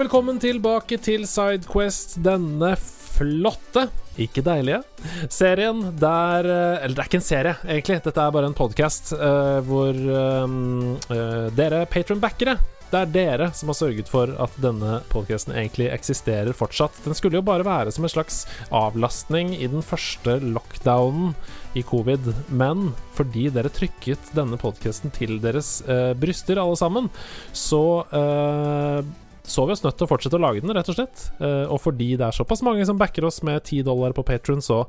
velkommen tilbake til Sidequest, denne flotte, ikke deilige, serien der eh, Eller det er ikke en serie, egentlig. Dette er bare en podkast uh, hvor um, uh, dere patronbackere det er dere som har sørget for at denne podkasten egentlig eksisterer fortsatt. Den skulle jo bare være som en slags avlastning i den første lockdownen i covid, men fordi dere trykket denne podkasten til deres eh, bryster, alle sammen, så eh, så vi oss nødt til å fortsette å lage den, rett og slett. Uh, og fordi det er såpass mange som backer oss med 10 dollar på Patron, så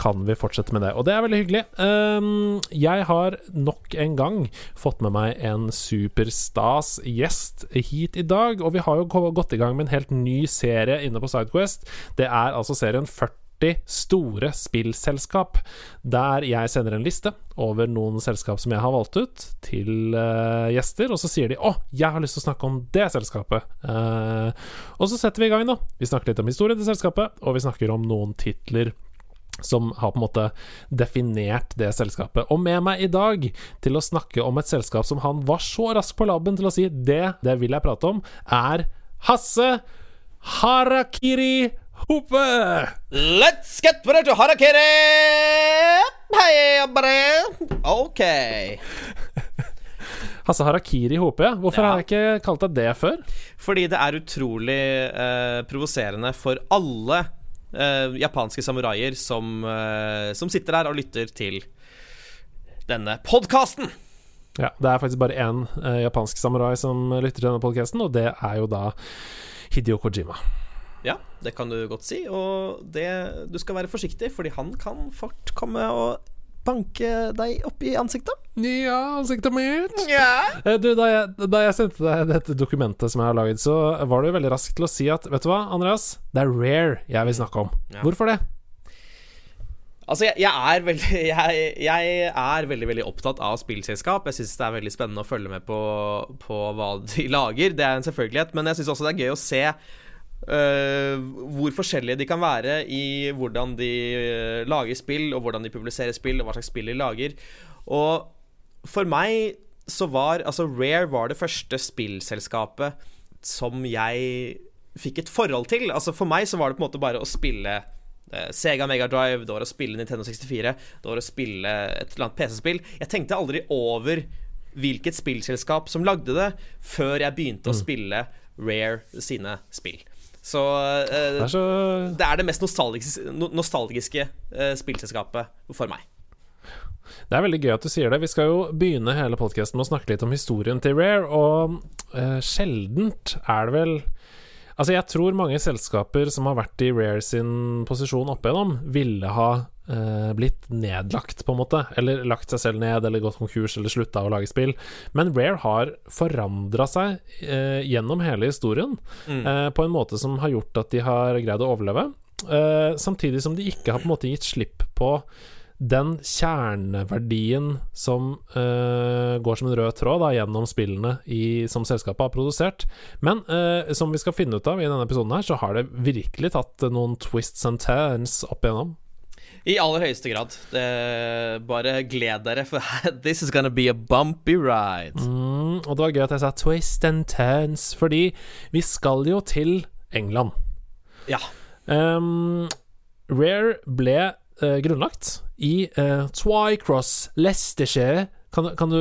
kan vi fortsette med det. Og det er veldig hyggelig. Um, jeg har nok en gang fått med meg en superstas gjest hit i dag. Og vi har jo gått i gang med en helt ny serie inne på Sidequest. Det er altså serien 40 store spillselskap, der jeg sender en liste over noen selskap som jeg har valgt ut, til uh, gjester, og så sier de 'Å, jeg har lyst til å snakke om det selskapet'. Uh, og så setter vi i gang, da. Vi snakker litt om historien til selskapet, og vi snakker om noen titler som har på en måte definert det selskapet. Og med meg i dag til å snakke om et selskap som han var så rask på labben til å si 'det, det vil jeg prate om', er Hasse Harakiri Hope! Let's get ready to harakiri! Hei. OK. Hasse Harakiri Hope, ja. Hvorfor Ja. har jeg ikke kalt deg det før? Fordi det er utrolig eh, provoserende for alle eh, japanske samuraier som, eh, som sitter der og lytter til denne podkasten. Ja, Det er faktisk bare én eh, japansk samurai som lytter til denne podkasten, og det er jo da Hidio Kojima. Ja, det kan du godt si. Og det, du skal være forsiktig, fordi han kan fort komme og banke deg opp i ansiktet. Ja, ansiktet mitt. Ja. Eh, Du, da jeg, da jeg sendte deg dette dokumentet som jeg har laget, så var du veldig rask til å si at Vet du hva, Andreas? Det er rare jeg vil snakke om. Ja. Hvorfor det? Altså, jeg, jeg, er veldig, jeg, jeg er veldig veldig opptatt av spillselskap. Jeg syns det er veldig spennende å følge med på, på hva de lager. Det er en selvfølgelighet. Men jeg syns også det er gøy å se øh, hvor forskjellige de kan være i hvordan de uh, lager spill, og hvordan de publiserer spill, og hva slags spill de lager. Og for meg så var Altså, Rare var det første spillselskapet som jeg fikk et forhold til. Altså, for meg så var det på en måte bare å spille uh, Sega Mega Drive, det var å spille Nintendo 64, det var å spille et eller annet PC-spill. Jeg tenkte aldri over hvilket spillselskap som lagde det, før jeg begynte å spille Rare sine spill. Så, uh, Det er så det er det mest nostalgiske, no- nostalgiske uh, spillselskapet for meg. Det er veldig gøy at du sier det. Vi skal jo begynne hele podkasten med å snakke litt om historien til Rare, og uh, sjeldent er det vel Altså, jeg tror mange selskaper som har vært i Rare sin posisjon opp igjennom, ville ha blitt nedlagt, på en måte. Eller lagt seg selv ned, eller gått konkurs, eller slutta å lage spill. Men Rare har forandra seg eh, gjennom hele historien, eh, på en måte som har gjort at de har greid å overleve. Eh, samtidig som de ikke har på en måte gitt slipp på den kjerneverdien som eh, går som en rød tråd da, gjennom spillene i, som selskapet har produsert. Men eh, som vi skal finne ut av i denne episoden, her så har det virkelig tatt noen twists and turns opp igjennom. I aller høyeste grad. Det, bare gled dere, for this is gonna be a bumpy ride. Mm, og det var gøy at jeg sa twist and turns, fordi vi skal jo til England. Ja. Um, Rare ble uh, grunnlagt i uh, Twycross, Leicestershire. Kan, kan du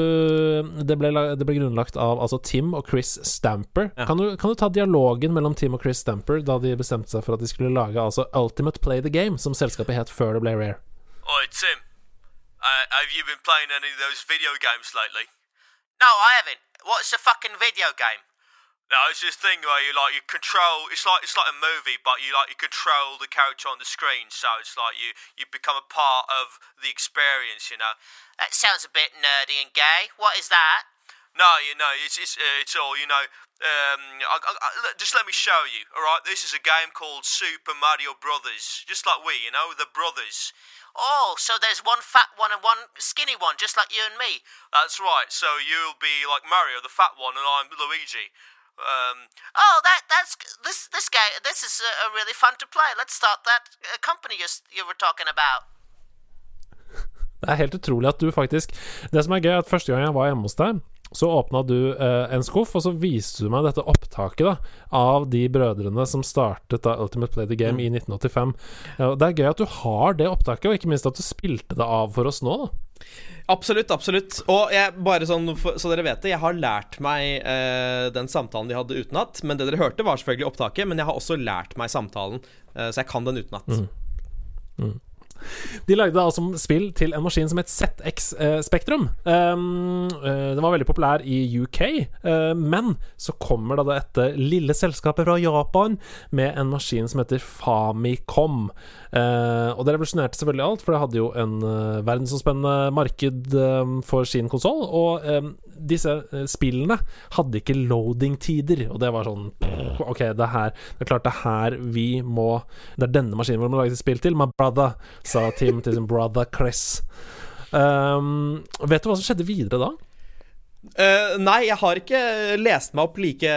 det ble, det ble grunnlagt av altså Tim og Chris Stamper. Ja. Kan, du, kan du ta dialogen mellom Tim og Chris Stamper da de bestemte seg for at de skulle lage altså Ultimate Play the Game, som selskapet het før det ble Rare? Oi, Tim. Uh, have you been playing any of those video games lately? No, I haven't. What's a fucking video game? No, it's this thing where you like you control. It's like it's like a movie, but you like you control the character on the screen. So it's like you you become a part of the experience. You know. That sounds a bit nerdy and gay. What is that? No, you know, it's it's uh, it's all you know. Um, I, I, I, just let me show you. All right, this is a game called Super Mario Brothers, just like we, you know, the brothers. Oh, so there's one fat one and one skinny one, just like you and me. That's right. So you'll be like Mario, the fat one, and I'm Luigi. Um, oh, that that's this this guy. This is uh, really fun to play. Let's start that uh, company you, you were talking about. Det er helt utrolig at du faktisk Det som er gøy, er at første gang jeg var hjemme hos deg, så åpna du eh, en skuff, og så viste du meg dette opptaket da av de brødrene som startet da Ultimate Play the Game i 1985. Ja, det er gøy at du har det opptaket, og ikke minst at du spilte det av for oss nå, da. Absolutt, absolutt. Og jeg, bare sånn, så dere vet det, jeg har lært meg eh, den samtalen de hadde utenat. Men det dere hørte, var selvfølgelig opptaket, men jeg har også lært meg samtalen, eh, så jeg kan den utenat. De lagde altså spill til en maskin som het ZX eh, Spektrum. Um, den var veldig populær i UK, eh, men så kommer da dette lille selskapet fra Japan med en maskin som heter Famicom. Eh, og det revolusjonerte selvfølgelig alt, for det hadde jo en uh, verdensomspennende marked eh, for sin konsoll. Og um, disse uh, spillene hadde ikke loading-tider, og det var sånn OK, det er her Det er klart det er her vi må Det er denne maskinen vi må lage et spill til. My brother, sa Tim til sin brother Chris. Um, vet du hva som skjedde videre da? Eh, nei, jeg har ikke lest meg opp like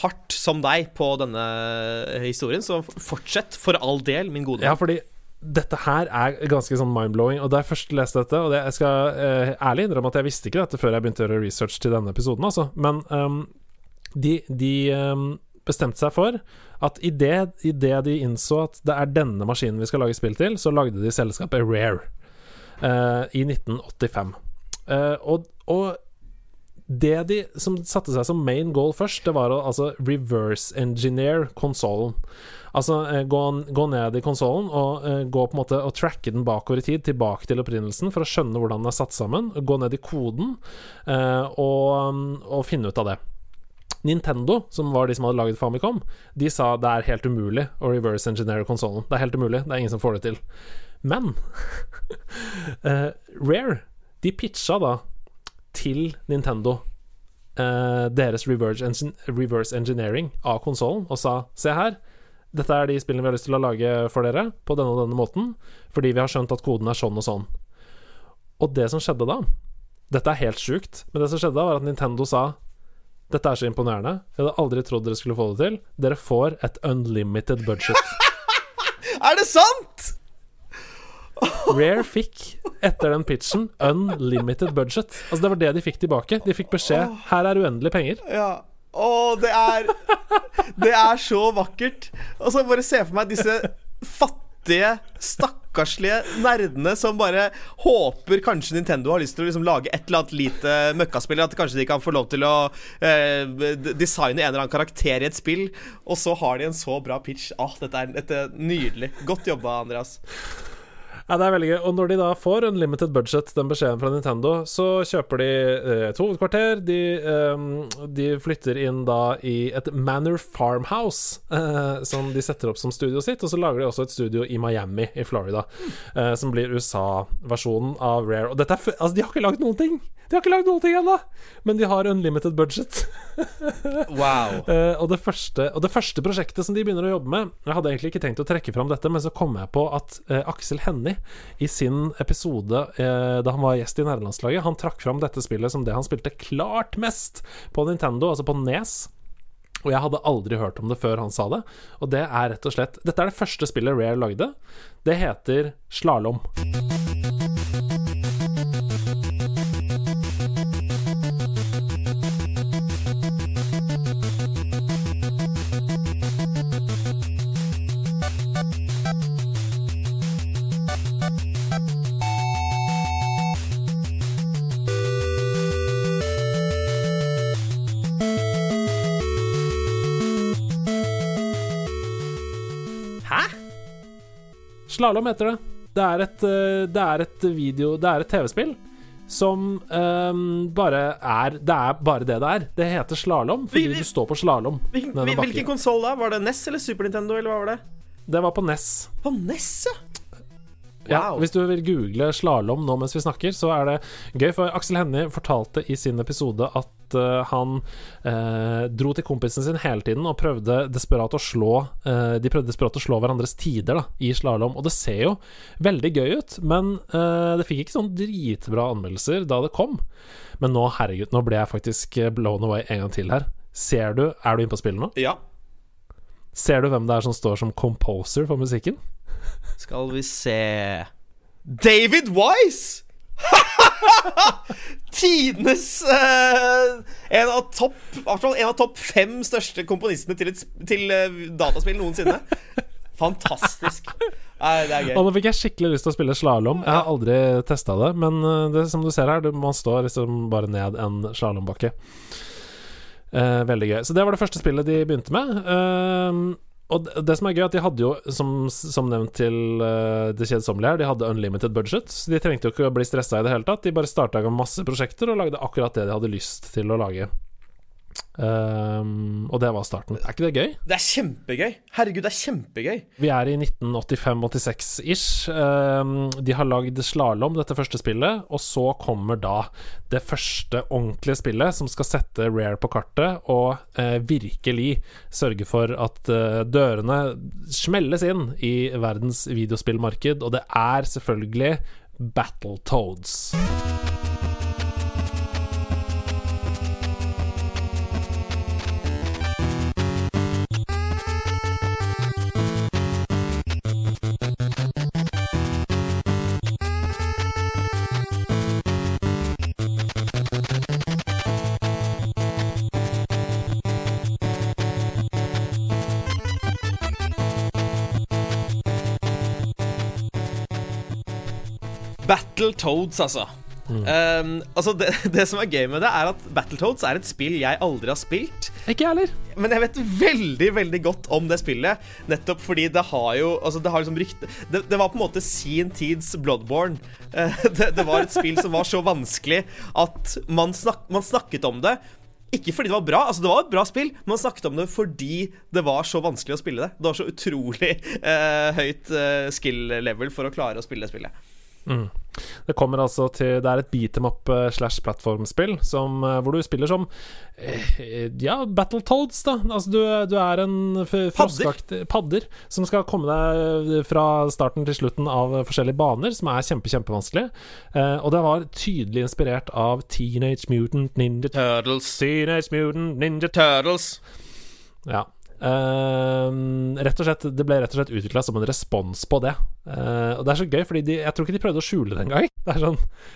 hardt som deg på denne historien, så fortsett for all del, min gode Ja, fordi dette her er ganske sånn mind-blowing. Og da jeg først leste dette Og det, jeg skal uh, ærlig innrømme at jeg visste ikke dette før jeg begynte å gjøre research til denne episoden, altså. Men um, de, de um, bestemte seg for at idet de innså at det er denne maskinen vi skal lage spill til, så lagde de selskapet Rare uh, i 1985. Eh, og, og det de som satte seg som main goal først, det var å altså reverse engineer konsollen. Altså eh, gå, gå ned i konsollen og uh, gå på en måte og tracke den bakover i tid, tilbake til opprinnelsen, for å skjønne hvordan den er satt sammen. Gå ned i koden uh, og, og finne ut av det. Nintendo, som var de som hadde laget Famicom, de sa det er helt umulig å reverse engineere konsollen. Det er helt umulig, det er ingen som får det til. Men uh, Rare, de pitcha da til Nintendo eh, deres reverse, engin reverse engineering av konsollen og sa se her, dette er de spillene vi har lyst til å lage for dere på denne og denne måten, fordi vi har skjønt at koden er sånn og sånn. Og det som skjedde da Dette er helt sjukt, men det som skjedde da, var at Nintendo sa dette er så imponerende. Jeg hadde aldri trodd dere skulle få det til. Dere får et unlimited budget. Er det sant?! Rare fikk, etter den pitchen, unlimited budget. Altså Det var det de fikk tilbake. De fikk beskjed her er uendelig penger. Ja. Å, det er Det er så vakkert. Og så bare se for meg disse fattige, stakkarslige nerdene som bare håper kanskje Nintendo har lyst til å liksom lage et eller annet lite møkkaspill. At kanskje de kan få lov til å eh, designe en eller annen karakter i et spill. Og så har de en så bra pitch. Ah, dette, er, dette er nydelig. Godt jobba, Andreas. Ja, det er veldig gøy. Og når de da får unlimited budget, den beskjeden fra Nintendo, så kjøper de eh, et hovedkvarter. De, eh, de flytter inn da i et Manor Farmhouse, eh, som de setter opp som studioet sitt. Og så lager de også et studio i Miami i Florida, som blir USA-versjonen av Rare. Og dette er Altså, de har ikke lagd noen ting! De har ikke lagd noen ting ennå! Men de har unlimited budget. Wow. Og, det første, og det første prosjektet som de begynner å jobbe med Jeg hadde egentlig ikke tenkt å trekke fram dette, men så kom jeg på at Aksel Hennie i sin episode eh, da han var gjest i nærlandslaget, han trakk fram dette spillet som det han spilte klart mest på Nintendo, altså på Nes. Og jeg hadde aldri hørt om det før han sa det. Og det er rett og slett Dette er det første spillet Rare lagde. Det heter Slalåm. Hæ? Slalåm heter det. Det er et, eh, det er et video Det er et TV-spill som um, bare er Det er bare det det er. Det heter slalåm fordi Vi- vi- du står på slalåm. Hvilken, konsoll da? Var det NES eller Super Nintendo, eller hva var det? Det var på NES. På NES, ja. Ja, hvis du vil google slalåm nå mens vi snakker, så er det gøy. For Aksel Hennie fortalte i sin episode at eh, han eh, dro til kompisen sin hele tiden og prøvde desperat å slå eh, De prøvde desperat å slå hverandres tider da, i slalåm. Og det ser jo veldig gøy ut, men det fikk ikke sånn dritbra anmeldelser da det kom. Men nå, herregud, nå ble jeg faktisk blown away en gang til her. Ser du Er du inne på spillet nå? Ja. Ser du hvem det er som står som composer for musikken? Skal vi se David Wise! Tidenes uh, En av topp En av topp fem største komponistene til, et, til uh, dataspill noensinne. Fantastisk. Nei, det er gøy. Og nå fikk jeg skikkelig lyst til å spille slalåm. Jeg har aldri testa det, men uh, det som du ser her, man står liksom bare ned en slalåmbakke. Uh, veldig gøy. Så det var det første spillet de begynte med. Eh, og det, som er gøy, at de hadde jo, som, som nevnt til uh, det kjedsommelige her, de hadde unlimited budget. Så de trengte jo ikke å bli stressa i det hele tatt. De bare starta med masse prosjekter og lagde akkurat det de hadde lyst til å lage. Um, og det var starten. Er ikke det gøy? Det er kjempegøy. Herregud, det er kjempegøy. Vi er i 1985-86-ish. Um, de har lagd Slalåm, dette første spillet, og så kommer da det første ordentlige spillet som skal sette Rare på kartet og uh, virkelig sørge for at uh, dørene smelles inn i verdens videospillmarked, og det er selvfølgelig Battletoads. Battletoads, altså. Um, altså det, det som er gøy med det, er at Battletoads er et spill jeg aldri har spilt. Ikke heller. Men jeg vet veldig veldig godt om det spillet, nettopp fordi det har jo Altså Det har liksom rykte det, det var på en måte sin tids Bloodborne. Uh, det, det var et spill som var så vanskelig at man, snak, man snakket om det. Ikke fordi det var bra, altså det var et bra spill, men man snakket om det fordi det var så vanskelig å spille det. Det var så utrolig uh, høyt uh, skill level for å klare å spille det spillet. Mm. Det kommer altså til Det er et beat em up eh, slash plattformspill som, eh, hvor du spiller som eh, Ja, Battletoads, da. Altså du, du er en f- froskeaktig padder som skal komme deg fra starten til slutten av forskjellige baner, som er kjempe, kjempevanskelig. Eh, og det var tydelig inspirert av Teenage Mutant Ninja Turtles. Teenage Mutant Ninja Turtles. Ja. Ehm, rett og slett, det ble rett og slett utvikla som en respons på det. Uh, og det er så gøy, Fordi de, jeg tror ikke de prøvde å skjule det engang. Det er sånn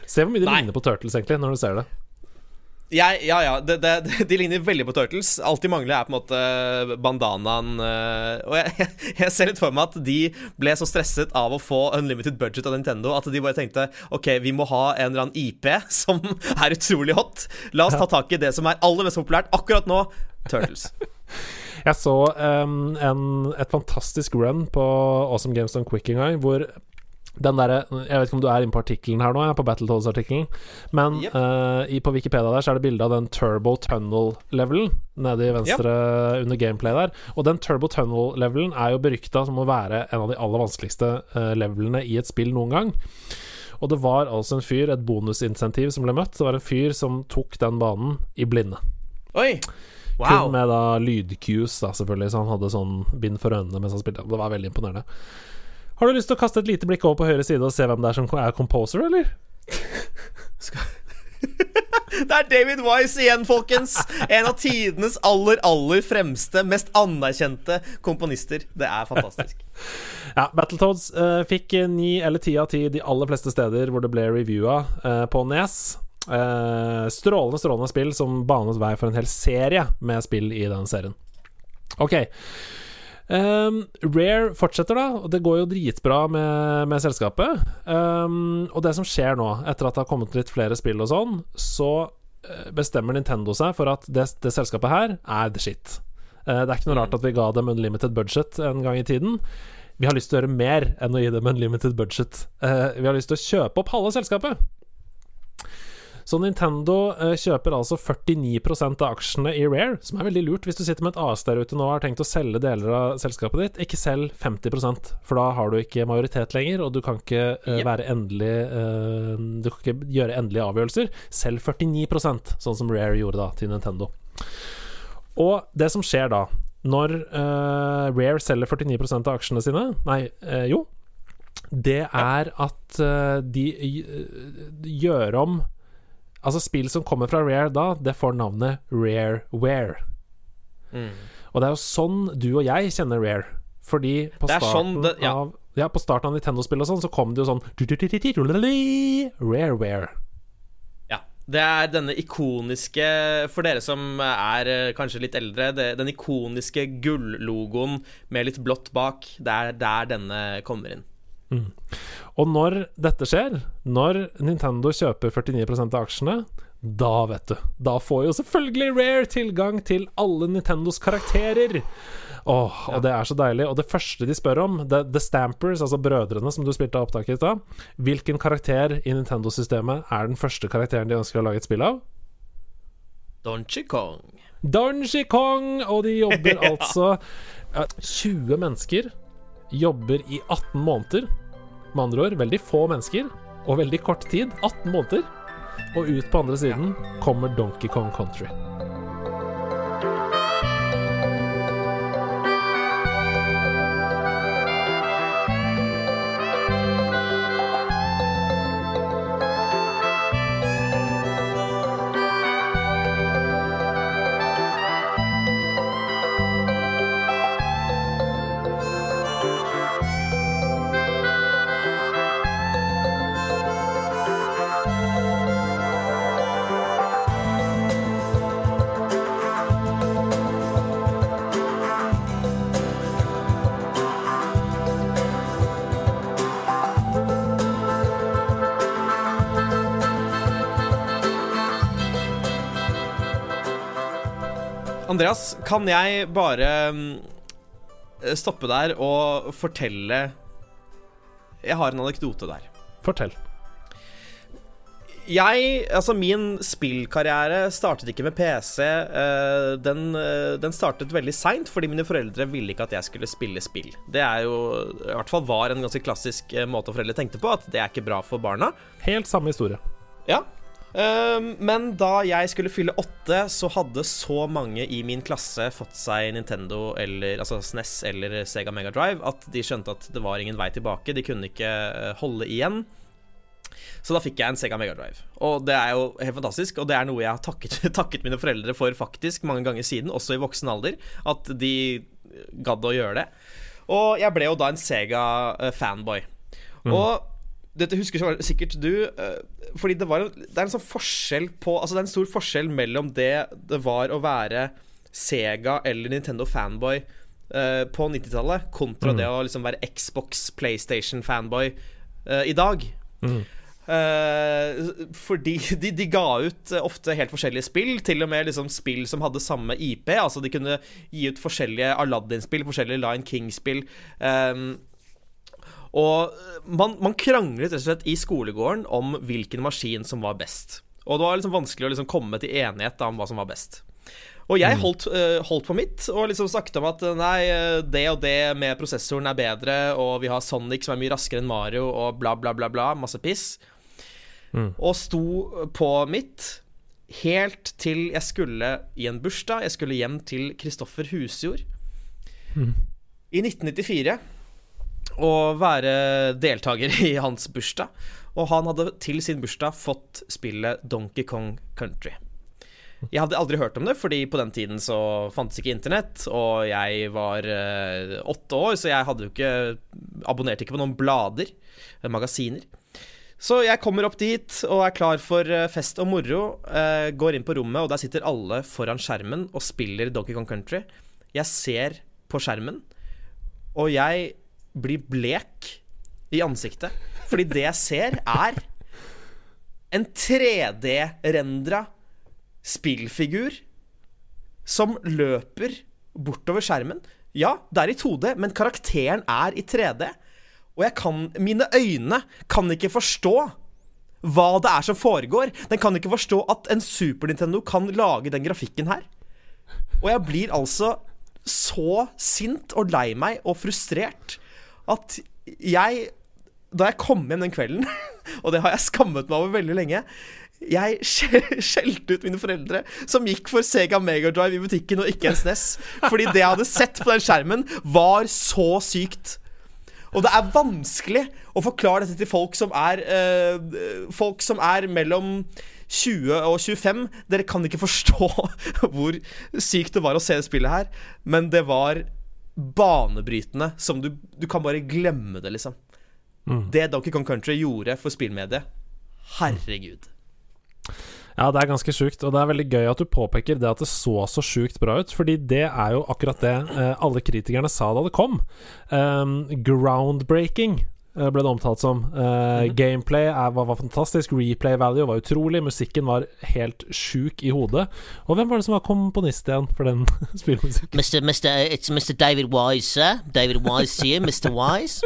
Se hvor mye de Nei. ligner på Turtles, egentlig, når du ser det. Jeg, ja, ja. Det, det, de ligner veldig på Turtles. Alt de mangler, er på en måte bandanaen. eh, Og jeg, jeg ser litt for meg at de ble så stresset av å få unlimited budget av Nintendo at de bare tenkte OK, vi må ha en eller annen IP som er utrolig hot. La oss ta tak i det som er aller mest populært akkurat nå. Turtles. Jeg så um, en, et fantastisk run på Awesome Games Done Quick en gang, hvor den derre Jeg vet ikke om du er inne på artikkelen her nå, jeg er på Battletoads-artikkelen, men Yep. uh, i, på Wikipedia der så er det bilde av den Turbo Tunnel-levelen nede i venstre under gameplay der. Og den Turbo Tunnel-levelen er jo berykta som å være en av de aller vanskeligste uh, levelene i et spill noen gang. Og det var altså en fyr, et bonusinsentiv, som ble møtt. Det var en fyr som tok den banen i blinde. Oi. Kun med da lydcues, da, selvfølgelig, så han hadde sånn bind for øynene mens han spilte. Det var veldig imponerende. Har du lyst til å kaste et lite blikk over på høyre side og se hvem det er som er composer, eller? Det er David Wise igjen, folkens. En av tidenes aller, aller fremste, mest anerkjente komponister. Det er fantastisk. Ja, Battletoads uh, fikk ni eller ti av ti de aller fleste steder hvor det ble reviewa uh, på Nes. Eh, strålende, strålende spill som banet vei for en hel serie med spill i den serien. Ok. Um, Rare fortsetter, da, og det går jo dritbra med, med selskapet. Um, og det som skjer nå, etter at det har kommet litt flere spill og sånn, så eh, bestemmer Nintendo seg for at det, det selskapet her er the shit. Eh, det er ikke noe rart at vi ga dem unlimited budget en gang i tiden. Vi har lyst til å gjøre mer enn å gi dem unlimited budget. Vi har lyst til å kjøpe opp halve selskapet. Så Nintendo eh, kjøper altså 49% av aksjene i Rare, som er veldig lurt hvis du sitter med et AS der ute nå og har tenkt å selge deler av selskapet ditt. Ikke selg 50% for da har du ikke majoritet lenger, og du kan ikke eh, være endelig eh, Du kan ikke gjøre endelige avgjørelser. Selg 49% sånn som Rare gjorde da til Nintendo. Og det som skjer da, når uh, Rare selger 49% av aksjene sine Nei, uh, jo. Det er at uh, de gjør om Altså, spill som kommer fra Rare da, det får navnet Rareware. Mm. Og det er jo sånn du og jeg kjenner Rare. Fordi på er starten sånn det- ja. av Ja, på starten av Nintendo-spill og sånn, så kom det jo sånn Rareware. Ja. Det er denne ikoniske For dere som er eh, kanskje litt eldre, det, den ikoniske gullogoen med litt blått bak. Det er der denne kommer inn. Og når dette skjer, når Nintendo kjøper 49% av aksjene, da, vet du Da får jo selvfølgelig Rare tilgang til alle Nintendos karakterer. Åh, og det er så deilig. Og det første de spør om, The, the Stampers, altså brødrene som du spilte av opptaket i stad, hvilken karakter i Nintendo-systemet er den første karakteren de ønsker å lage et spill av? Donkey Kong. Donkey Kong! Og de jobber altså ja, 20 mennesker jobber i 18 måneder. Med andre ord veldig få mennesker og veldig kort tid. 18 måneder. Og ut på andre siden kommer Donkey Kong Country. Andreas, kan jeg bare mm, stoppe der og fortelle Jeg har en anekdote der. Fortell. Jeg, altså Min spillkarriere startet ikke med PC. eh, den, eh, den startet veldig seint fordi mine foreldre ville ikke at jeg skulle spille spill. Det er jo, i hvert fall var en ganske klassisk eh, måte foreldre tenkte på, at det er ikke bra for barna. Helt samme historie. Ja. Ehm, men da jeg skulle fylle åtte, så hadde så mange i min klasse fått seg Nintendo eller altså SNES eller Sega Mega Drive at de skjønte at det var ingen vei tilbake. De kunne ikke eh, holde igjen. Så da fikk jeg en Sega Mega Drive. Og det er jo helt fantastisk, og det er noe jeg har takket, takket mine foreldre for faktisk mange ganger siden, også i voksen alder, at de gadd å gjøre det. Og jeg ble jo da en Sega-fanboy. Og dette husker sikkert du, eh, fordi det, var, en- det er en sånn forskjell på Altså det er en stor forskjell mellom det det var å være Sega eller Nintendo fanboy uh, på 90-tallet, kontra det å liksom være Xbox, PlayStation fanboy uh, i dag. Eh, fordi de, de ga ut ofte helt forskjellige spill, til og med liksom spill som hadde samme IP. Altså de kunne gi ut forskjellige Aladdin-spill, forskjellige Lion King-spill. Um, og man, man kranglet rett og slett i skolegården om hvilken maskin som var best. Og det var liksom vanskelig å liksom komme til enighet om hva som var best. Og jeg holdt, uh, holdt på mitt og liksom snakket om at eh, nei, eh, det og det med prosessoren er bedre, og vi har Sonic som er mye raskere enn Mario, og bla, bla, bla, bla. Masse piss. Og sto på mitt helt til jeg skulle i en bursdag. Jeg skulle hjem til Kristoffer Husjord i 1994 og være deltaker i hans bursdag. Og han hadde til sin bursdag fått spillet Donkey Kong Country. Jeg hadde aldri hørt om det, fordi på den tiden så fantes ikke internett, og jeg var eh, åtte år, så jeg hadde jo ikke abonnerte ikke på noen blader, eh, magasiner. Så jeg kommer opp dit og er klar for eh, fest og moro. eh, går inn på rommet, og der sitter alle foran skjermen og spiller Donkey Kong Country. Jeg ser på skjermen, og jeg blir blek i ansiktet. Fordi det jeg ser, er en 3D-rendra spillfigur som løper bortover skjermen. Ja, det er i 2D, men karakteren er i 3D. Og jeg kan Mine øyne kan ikke forstå hva det er som foregår. Den kan ikke forstå at en Super Nintendo kan lage den grafikken her. Og jeg blir altså så sint og lei meg og frustrert at jeg Da jeg kom hjem den kvelden, og det har jeg skammet meg over veldig lenge jeg skjelte ut mine foreldre, som gikk for Sega Megadrive i butikken og ikke en SNES. Fordi det jeg hadde sett på den skjermen, var så sykt. Og det er vanskelig å forklare dette til folk som er øh, Folk som er mellom 20 og 25. Dere kan ikke forstå hvor sykt det var å se det spillet her, men det var banebrytende som du Du kan bare glemme det, liksom. Mm. Det Donkey Kong Country gjorde for spillmediet Herregud. Ja, det er ganske sjukt, og det er veldig gøy at du påpeker det at det så så sjukt bra ut, fordi det er jo akkurat det eh, alle kritikerne sa da det kom. Um, groundbreaking ble det omtalt som. Eh, Gameplay er, var, var fantastisk, replay value var utrolig, musikken var helt sjuk i hodet. Og hvem var det som var komponist igjen for den spillmusikken? Mr. Mr. It's Mr. David Wise, sir. David Wise here, Mr. Wise.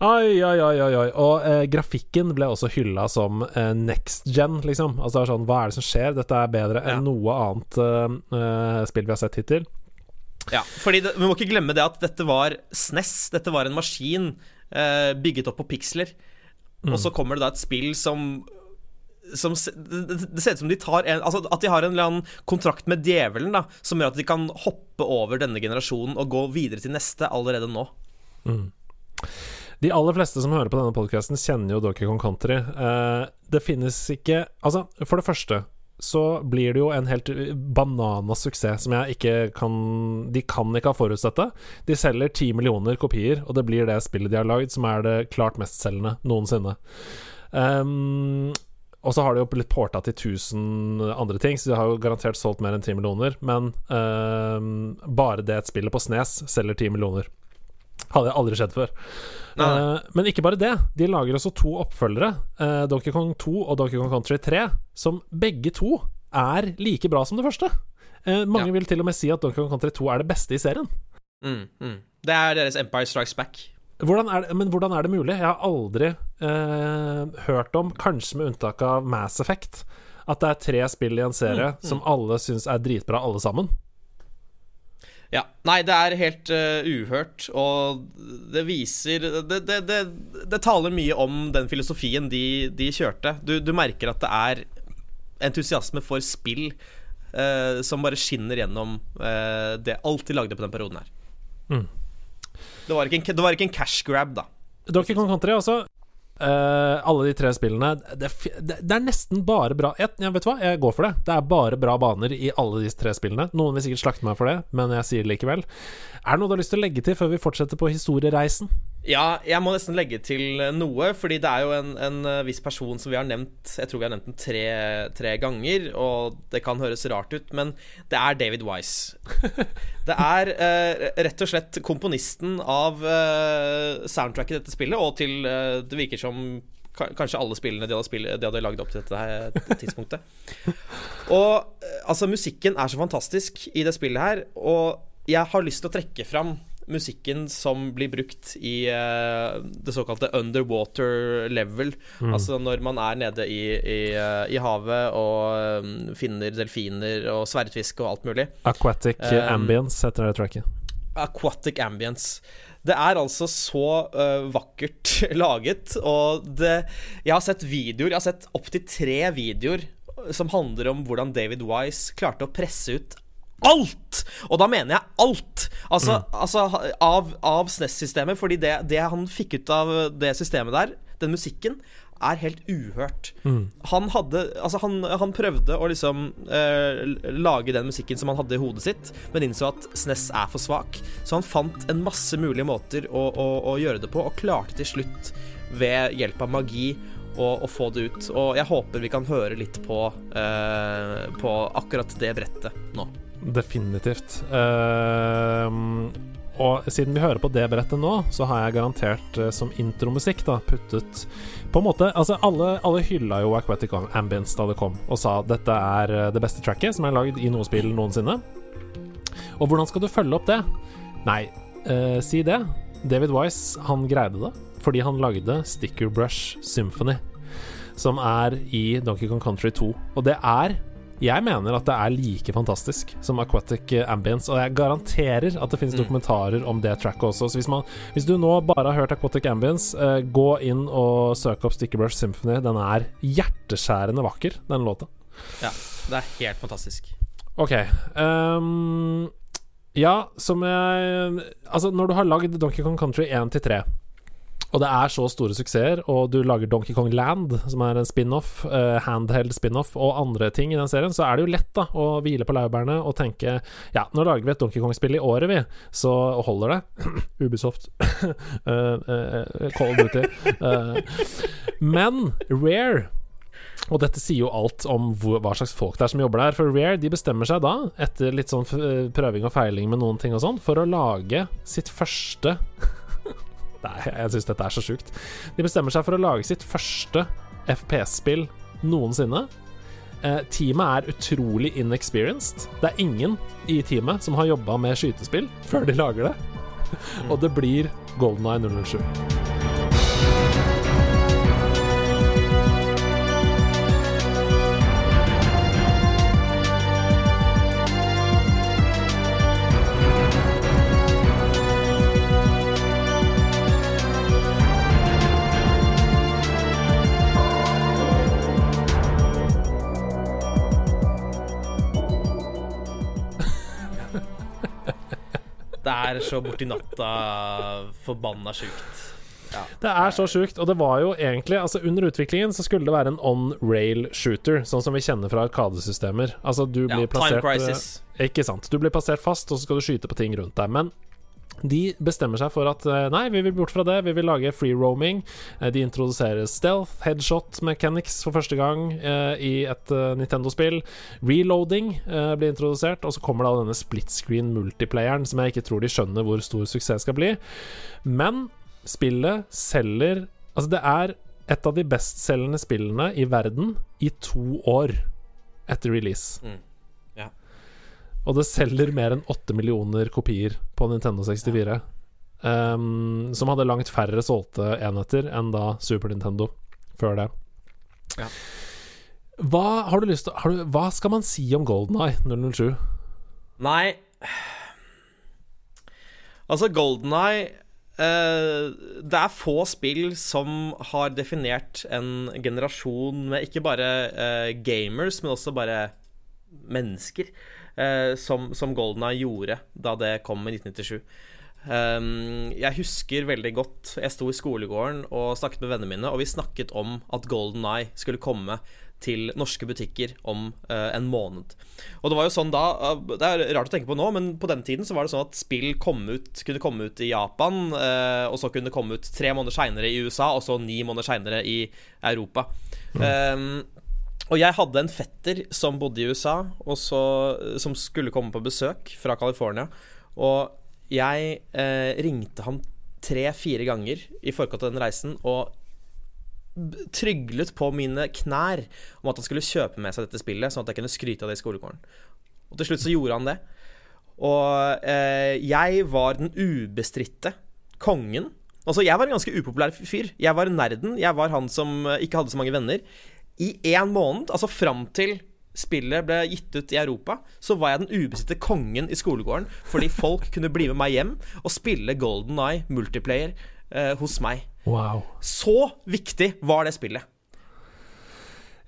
Oi, oi, oi, oi, oi. Og eh, grafikken ble også hylla som eh, next gen, liksom. Altså sånn, hva er det som skjer? Dette er bedre enn noe annet eh, eh, spill vi har sett hittil. Ja, fordi det, Vi må ikke glemme det at dette var SNES. Dette var en maskin eh, bygget opp på piksler. Og så kommer det da et spill som som, det, det ser ut som de tar en, altså At de har en eller annen kontrakt med djevelen da som gjør at de kan hoppe over denne generasjonen og gå videre til neste allerede nå. De aller fleste som hører på denne podkasten, kjenner jo Donkey Kong Country. Eh, det finnes ikke Altså, for det første så blir det jo en helt bananas suksess som jeg ikke kan De kan ikke ha forutsett det. De selger ti millioner kopier, og det blir det spillet de har lagd, som er det klart mestselgende noensinne. Um, og så har de jo blitt porta til 1000 andre ting, så de har jo garantert solgt mer enn 10 millioner. Men um, bare det et spillet på Snes selger 10 millioner. Hadde jeg aldri skjedd før. Eh, men ikke bare det. De lager også to oppfølgere, uh, Donkey Kong 2 og Donkey Kong Country 3, som begge to er like bra som det første. Uh, mange Ja. vil til og med si at Donkey Kong Country 2 er det beste i serien. Mm, mm. Det er deres Empire Strikes Back. Hvordan er det, men hvordan er det mulig? Jeg har aldri hørt om, kanskje med unntak av Mass Effect, at det er tre spill i en serie som alle syns er dritbra, alle sammen. Ja. Nei, det er helt uh, uhørt, og det viser det, det, det, det taler mye om den filosofien de, de kjørte. Du, du merker at det er entusiasme for spill uh, som bare skinner gjennom uh, det alt de lagde på den perioden her. Mm. Det, var ikke en, det var ikke en cash grab, da. Donkey Kong Country også. Eh, alle de tre spillene det, det, er nesten bare bra jeg, ja, Vet du hva, jeg går for det. Det er bare bra baner i alle de tre spillene. Noen vil sikkert slakte meg for det, men jeg sier det likevel. Er det noe du har lyst til å legge til før vi fortsetter på historiereisen? Ja, jeg må nesten legge til noe, fordi det er jo en, en eh, viss person som vi har nevnt Jeg tror vi har nevnt den tre, tre ganger, og det kan høres rart ut, men det er David Wise. Det er eh, rett og slett komponisten av eh, soundtracket i dette spillet, og til eh, Det virker som kanskje alle spillene de hadde, spill, lagd opp til dette tidspunktet. Og eh, altså, musikken er så fantastisk i det spillet her, og jeg har lyst til å trekke fram musikken som blir brukt i uh, det såkalte underwater level. Altså når man er nede i, i, uh, i havet og um, finner delfiner og sverdfisk og alt mulig. Aquatic Um, Ambience heter det tracket. Aquatic ambience. Det er altså så uh, vakkert laget, og det Jeg har sett videoer, jeg har sett opptil tre videoer som handler om hvordan David Wise klarte å presse ut alt! Og da mener jeg alt! Altså, altså av, av SNES-systemet, fordi det, det han fikk ut av det systemet der, den musikken, er helt uhørt. Han hadde Altså, han, han prøvde å liksom eh, lage den musikken som han hadde i hodet sitt, men innså at SNES er for svak. Så han fant en masse mulige måter å, å, å gjøre det på, og klarte til slutt, ved hjelp av magi, å, og, få det ut. Og jeg håper vi kan høre litt på, eh, på akkurat det brettet nå. Definitivt. Uh, og siden vi hører på det brettet nå, så har jeg garantert uh, som intromusikk da puttet På en måte Altså, alle, alle hylla jo Aquatic Ambience da det kom, og sa dette er eh, det beste tracket som er lagd i noe spill noensinne. Og hvordan skal du følge opp det? Nei, uh, si det. David Wise, han greide det fordi han lagde Sticker Brush Symphony, som er i Donkey Kong Country 2. Og det er jeg mener at det er like fantastisk som Aquatic Ambience, og jeg garanterer at det finnes dokumentarer om det tracket også. Så hvis, man, hvis du nå bare har hørt Aquatic Ambience, eh, gå inn og søk opp Stickerbrush Symphony. Den er hjerteskjærende vakker, den låta. Ja, det er helt fantastisk. Ok. Um, ja, som jeg Altså, når du har lagd Donkey Kong Country 1 til 3, Og det er så store suksesser, og du lager Donkey Kong Land, som er en spin-off, uh, handheld spin-off, og andre ting i den serien, så er det jo lett da å hvile på laurbærene og tenke Ja, nå lager vi et Donkey Kong-spill i året, vi, så holder det. Ubisoft. uh, uh, Call Duty. Men Rare og dette sier jo alt om hva slags folk det er som jobber der. For Rare de bestemmer seg da, etter litt sånn prøving og feiling med noen ting og sånn, for å lage sitt første Nei, jeg syns dette er så sjukt. De bestemmer seg for å lage sitt første FPS-spill noensinne. Eh, teamet er utrolig inexperienced. Det er ingen i teamet som har jobba med skytespill før de lager det. Og det blir Golden Eye 007. Det er så borti natta forbanna sjukt. Det er så sjukt, og det var jo egentlig Altså Under utviklingen så skulle det være en on-rail shooter, sånn som vi kjenner fra arkadesystemer. Altså du Ja, blir Time plassert Crisis. eh, Ikke sant. Du blir plassert fast, og så skal du skyte på ting rundt deg. Men de bestemmer seg for at eh, nei, vi vil bort fra det, vi vil lage free roaming. Eh, De introduserer stealth, headshot mechanics for første gang eh, i et eh, Nintendo-spill. Reloading eh, blir introdusert, og så kommer da denne split screen multiplayeren, som jeg ikke tror de skjønner hvor stor suksess skal bli. Men spillet selger Altså, det er et av de bestselgende spillene i verden i to år etter release. Mm. Og det selger mer enn 8 millioner kopier på Nintendo 64. Um, som hadde langt færre solgte enheter enn da Super Nintendo før det. Ja. Hva har du lyst til har du, Hva skal man si om Golden Eye 007? Nei Altså, Golden Eye Det er få spill som har definert en generasjon med ikke bare eh, gamers, men også bare mennesker, eh, som, som Golden Eye gjorde da det kom i 1997. Um, jeg husker veldig godt Jeg sto i skolegården og snakket med vennene mine, og vi snakket om at Golden Eye skulle komme til norske butikker om eh, en måned. Og det var jo sånn da eh, Det er rart å tenke på nå, men på den tiden så var det sånn at spill kom ut, kunne komme ut i Japan, eh, og så kunne det komme ut tre måneder seinere i USA, og så ni måneder seinere i Europa. Um, og jeg hadde en fetter som bodde i USA, og så, som skulle komme på besøk fra California. Og jeg eh, ringte ham tre-fire ganger i forkant av den reisen og tryglet på mine knær om at han skulle kjøpe med seg dette spillet, sånn at jeg kunne skryte av det i skolegården. Og til slutt så gjorde han det. Og eh, jeg var den ubestridte kongen. Altså, jeg var en ganske upopulær fyr. Jeg var nerden. Jeg var han som eh, ikke hadde så mange venner. I én måned, altså fram til spillet ble gitt ut i Europa, så var jeg den ubesitte kongen i skolegården fordi folk kunne bli med meg hjem og spille Golden Eye multiplayer eh, hos meg. Wow. Så viktig var det spillet.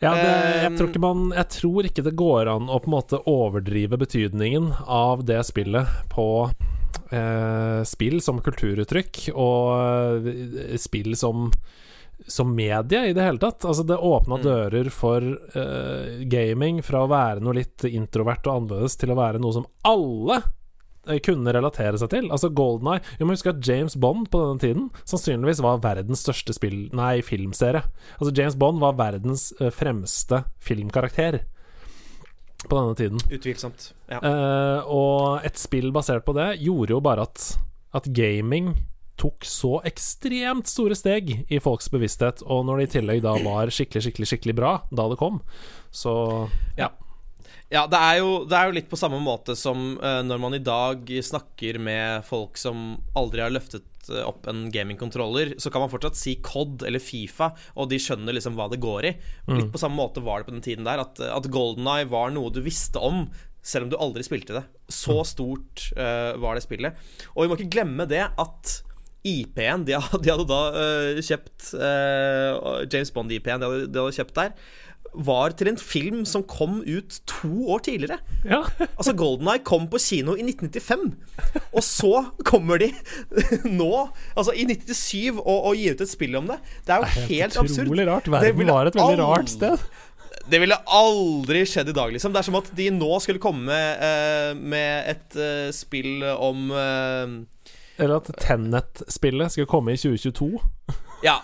Ja, det, jeg, Um, tror ikke man, jeg tror ikke det går an å på en måte overdrive betydningen av det spillet på eh, spill som kulturuttrykk og eh, spill som som medie i det hele tatt. Altså, det åpna Mm. dører for uh, gaming fra å være noe litt introvert og annerledes til å være noe som alle eh, kunne relatere seg til. Altså Golden Eye Vi må huske at James Bond på denne tiden sannsynligvis var verdens største spill Nei, filmserie. Altså James Bond var verdens uh, fremste filmkarakter på denne tiden. Utvilsomt. Ja. Og et spill basert på det gjorde jo bare at, at gaming tok så ekstremt store steg i folks bevissthet, og når det i tillegg da var skikkelig, skikkelig, skikkelig bra da det kom, så ja. Ja, det er, jo, det er jo litt på samme måte som uh, når man i dag snakker med folk som aldri har løftet eh, opp en gamingkontroller, så kan man fortsatt si COD eller Fifa, og de skjønner liksom hva det går i. Litt på samme måte var det på den tiden der, at, at Golden Eye var noe du visste om. Selv om du aldri spilte det. Så stort uh, var det spillet. Og vi må ikke glemme det at IP-en de, de hadde da uh, kjøpt uh, James Bond-IP-en de, de hadde kjøpt der, var til en film som kom ut to år tidligere. Ja. Altså Golden Eye kom på kino i 1995, og så kommer de nå, altså i 1997, og, og gir ut et spill om det. Det er jo helt, absurd. Utrolig rart. Verden var et veldig rart sted. Det ville aldri skjedd i dag, liksom. Det er som at de nå skulle komme uh, med et spill om Eller at Tennet-spillet skulle komme i 2022. Ja,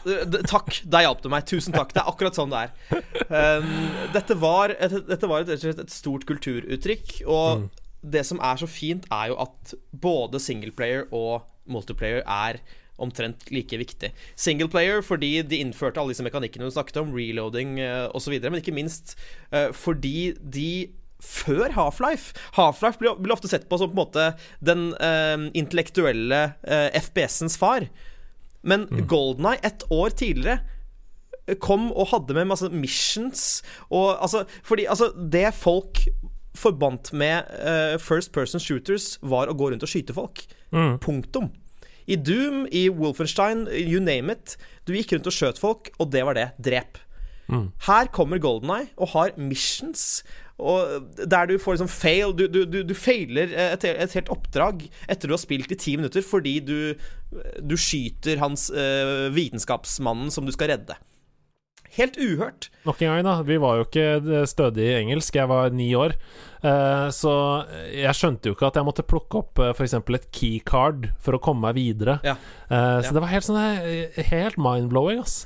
takk. Der hjalp du meg. Tusen takk. Det er akkurat sånn det er. Um, dette var, et, dette var et, et stort kulturuttrykk, og det som er så fint, er jo at både singleplayer og multiplayer er omtrent like viktig. Singleplayer fordi de innførte alle disse mekanikkene du snakket om, reloading uh, osv., men ikke minst uh, fordi de før Half-Life Half-Life blir, blir ofte sett på som på en måte den uh, intellektuelle uh, FPS-ens far. Men Golden Eye, ett år tidligere, kom og hadde med masse missions og altså Fordi altså, det folk forbandt med uh, first person shooters, var å gå rundt og skyte folk. Punktum. I Doom, i Wolfenstein, you name it. Du gikk rundt og skjøt folk, og det var det. Drep. Her kommer Golden Eye og har missions. Og der du får liksom fail Du, du, du, du feiler et, et helt oppdrag etter du har spilt i ti minutter fordi du, du skyter hans uh, vitenskapsmannen som du skal redde. Helt uhørt. Nok en gang, da. Vi var jo ikke stødige i engelsk. Jeg var ni år. Eh, så jeg skjønte jo ikke at jeg måtte plukke opp uh, f.eks. et keycard for å komme meg videre. Ja. Eh, så Ja. det var helt sånn eh, Helt mind-blowing, ass.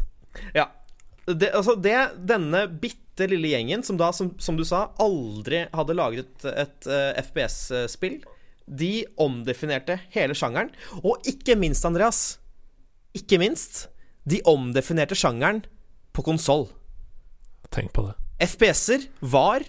Ja. Det, altså det, denne bitte lille gjengen, som da, som, som du sa, aldri hadde laget et, et eh, FPS-spill, de omdefinerte hele sjangeren. Og ikke minst, Andreas, ikke minst, de omdefinerte sjangeren på konsoll. Tenk på det. FPS-er var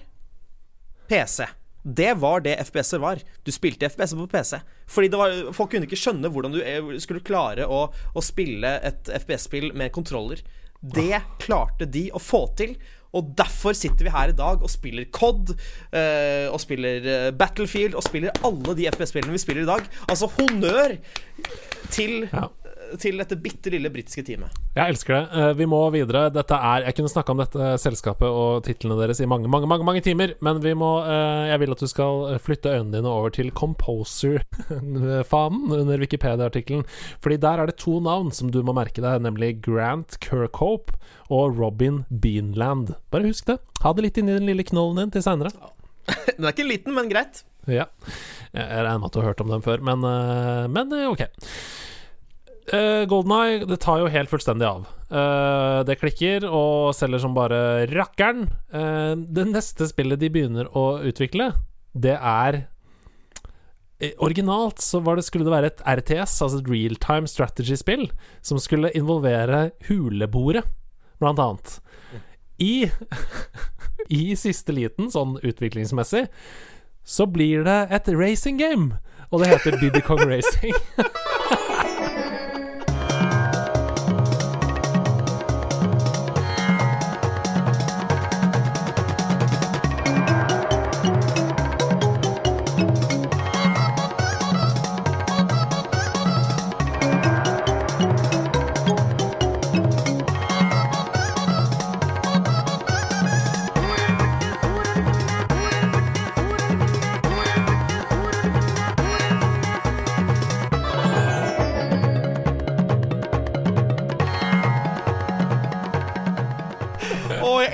PC. Det var det FPS-er var. Du spilte FPS på PC. Fordi det var, folk kunne ikke skjønne hvordan du eh, skulle klare å, å spille et FPS-spill med kontroller. Det klarte de å få til. Og derfor sitter vi her i dag og spiller COD, eh, og spiller eh, Battlefield, og spiller alle de FPS-spillene vi spiller i dag. Altså honnør til, Ja. Til dette bitte lille britiske teamet. Jeg elsker det. Eh, vi må videre. Dette er Jeg kunne snakka om dette selskapet og titlene deres i mange, mange, mange mange timer, men vi må eh, Jeg vil at du skal flytte øynene dine over til Composer-fanen under Wikipedia-artikkelen. Fordi der er det to navn som du må merke deg, nemlig Grant Kirkhope og Robin Beanland. Bare husk det. Ha det litt inni den lille knollen din til seinere. Den er ikke liten, men greit. Ja. Jeg regner med at du har hørt om dem før, men, eh, men ok. Uh, Golden Eye det tar jo helt fullstendig av. Uh, det klikker og selger som bare rakkeren. Uh, det neste spillet de begynner å utvikle, det er eh, Originalt så det, skulle det være et RTS, altså et real time strategy-spill, som skulle involvere huleboere, blant annet. I, I siste liten, sånn utviklingsmessig, så blir det et racing game, og det heter Diddy Kong Racing.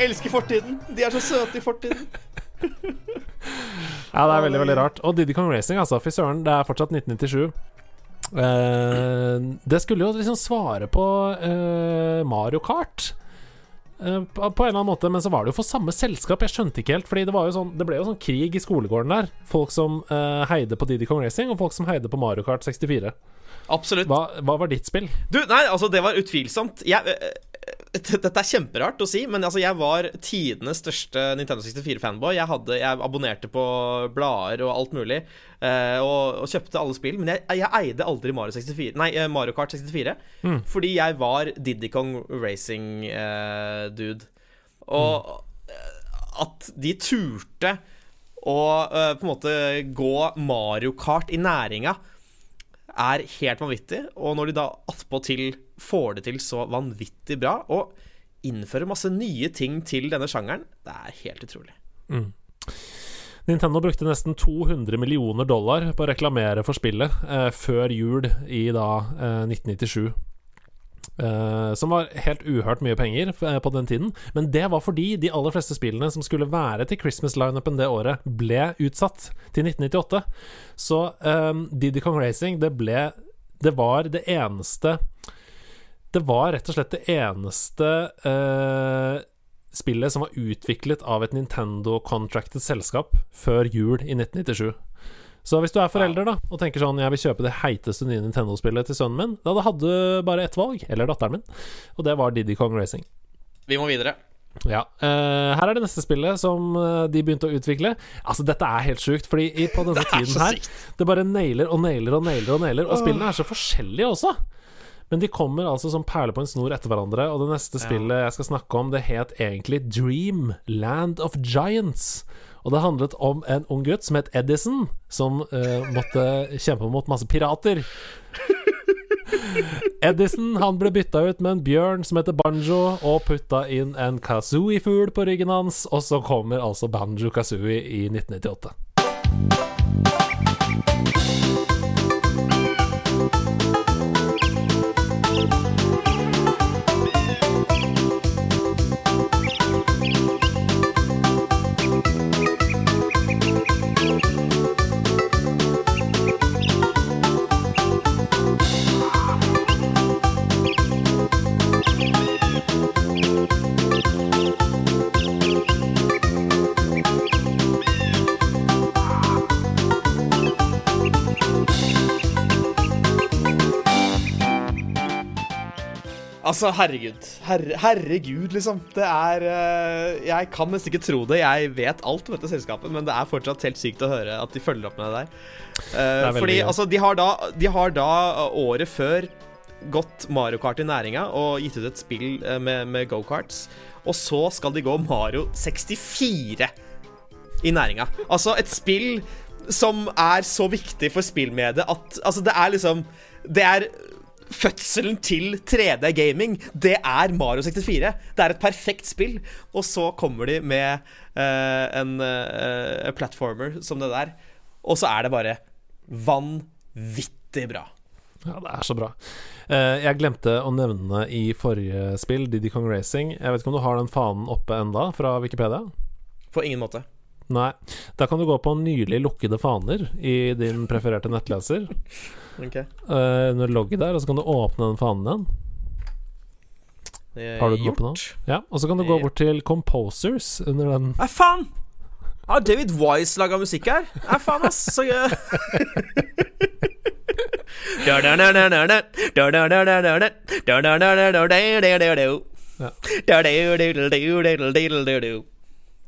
jeg elsker fortiden! De er så søte i fortiden. Ja, det er veldig, veldig rart. Og Diddy Kong Racing, altså. Fy søren, det er fortsatt 1997. Eh, det skulle jo liksom svare på eh, Mario Kart. eh, på en eller annen måte, men så var det jo for samme selskap. Jeg skjønte ikke helt, Fordi det var jo sånn Det ble jo sånn krig i skolegården der. Folk som heide på Diddy Kong Racing, og folk som heide på Mario Kart 64. Absolutt. Hva, hva var ditt spill? Du, nei, altså, det var utvilsomt jeg, Dette er kjemperart å si, men altså, jeg var tidenes største Nintendo 64-fanboy. Jeg, jeg abonnerte på blader og alt mulig, eh, og, og kjøpte alle spill. Men jeg, jeg eide aldri Mario, 64, nei, eh, Mario Kart 64, fordi jeg var Diddy Kong Racing-dude. og mm. at de turte å eh, på en måte gå Mario Kart i næringa er helt vanvittig. Og når de da attpåtil får det til så vanvittig bra Og innfører masse nye ting til denne sjangeren. Det er helt utrolig. Nintendo brukte nesten 200 millioner dollar på å reklamere for spillet eh, før jul i da eh, 1997. Eh, som var helt uhørt mye penger eh, på den tiden. Men det var fordi de aller fleste spillene som skulle være til Christmas-lineupen det året, ble utsatt til 1998. Så eh, Diddy Kong Racing, det ble Det var det eneste Det var rett og slett det eneste eh, spillet som var utviklet av et Nintendo-contracted selskap før jul i 1997. Så hvis du er forelder da og tenker sånn Jeg vil kjøpe det heiteste nye Nintendo-spillet til sønnen min, da hadde du bare ett valg, eller datteren min, og det var Diddy Kong Racing. Vi må videre. Ja. Uh, her er det neste spillet som eh, de begynte å utvikle. Altså, dette er helt sjukt, fordi i, på denne tiden her Det bare nailer og nailer og nailer og nailer, og spillene er så forskjellige også. Men de kommer altså som perler på en snor etter hverandre, og det neste spillet jeg skal snakke om, det het egentlig Dream Land of Giants. Og det handlet om en ung gutt som het Edison, som uh, måtte kjempe mot masse pirater. Edison han ble bytta ut med en bjørn som heter Banjo, og putta inn en kazooie-fugl på ryggen hans, og så kommer altså Banjo Kazooie i 1998. Altså, herregud. Herre, herregud, liksom. Det er uh, Jeg kan nesten ikke tro det. Jeg vet alt om dette selskapet, men det er fortsatt helt sykt å høre at de følger opp med det der. Uh, det veldig fordi gøy. altså, de har, da, de har da eh, året før gått Mario Kart i næringa og gitt ut et spill med, med go-karts. Og så skal de gå Mario 64 i næringa. Altså et spill som er så viktig for spillmediet at Altså, det er liksom Det er fødselen til 3D gaming. Det er Mario 64. Det er et perfekt spill. Og så kommer de med uh, en uh, platformer som det der, og så er det bare vanvittig bra. Ja, det er så bra. Uh, jeg glemte å nevne i forrige spill, Diddy Kong Racing Jeg vet ikke om du har den fanen oppe enda fra Wikipedia? På ingen måte. Nei. Da kan du gå på nylig lukkede faner i din prefererte nettleser. Ok. Uh, under logget der, og så kan du åpne den fanen igjen. Har du den oppe nå? Ja, Og så kan du gå bort til Composers under den. Nei, faen! Har David Wise laga musikk her? Nei, faen, ass. Så gøy.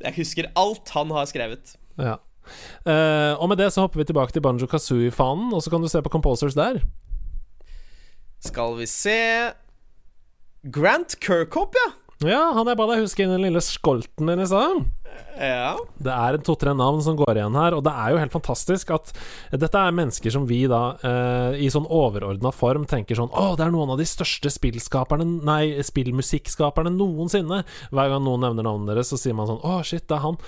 Jeg husker alt han har skrevet. Ja. Eh, og med det så hopper vi tilbake til Banjo Kazooie-fanen, og så kan du se på Composers der. Skal vi se Grant Kirkhope, ja. Ja, han jeg ba deg huske inn den lille skolten din i stad. Ja. Det er en to-tre navn som går igjen her, og det er jo helt fantastisk at dette er mennesker som vi da eh, i sånn overordna form tenker sånn Å, det er noen av de største spillskaperne Nei, spillmusikkskaperne noensinne. Hver gang noen nevner navnet deres, så sier man sånn Å, shit, det er han.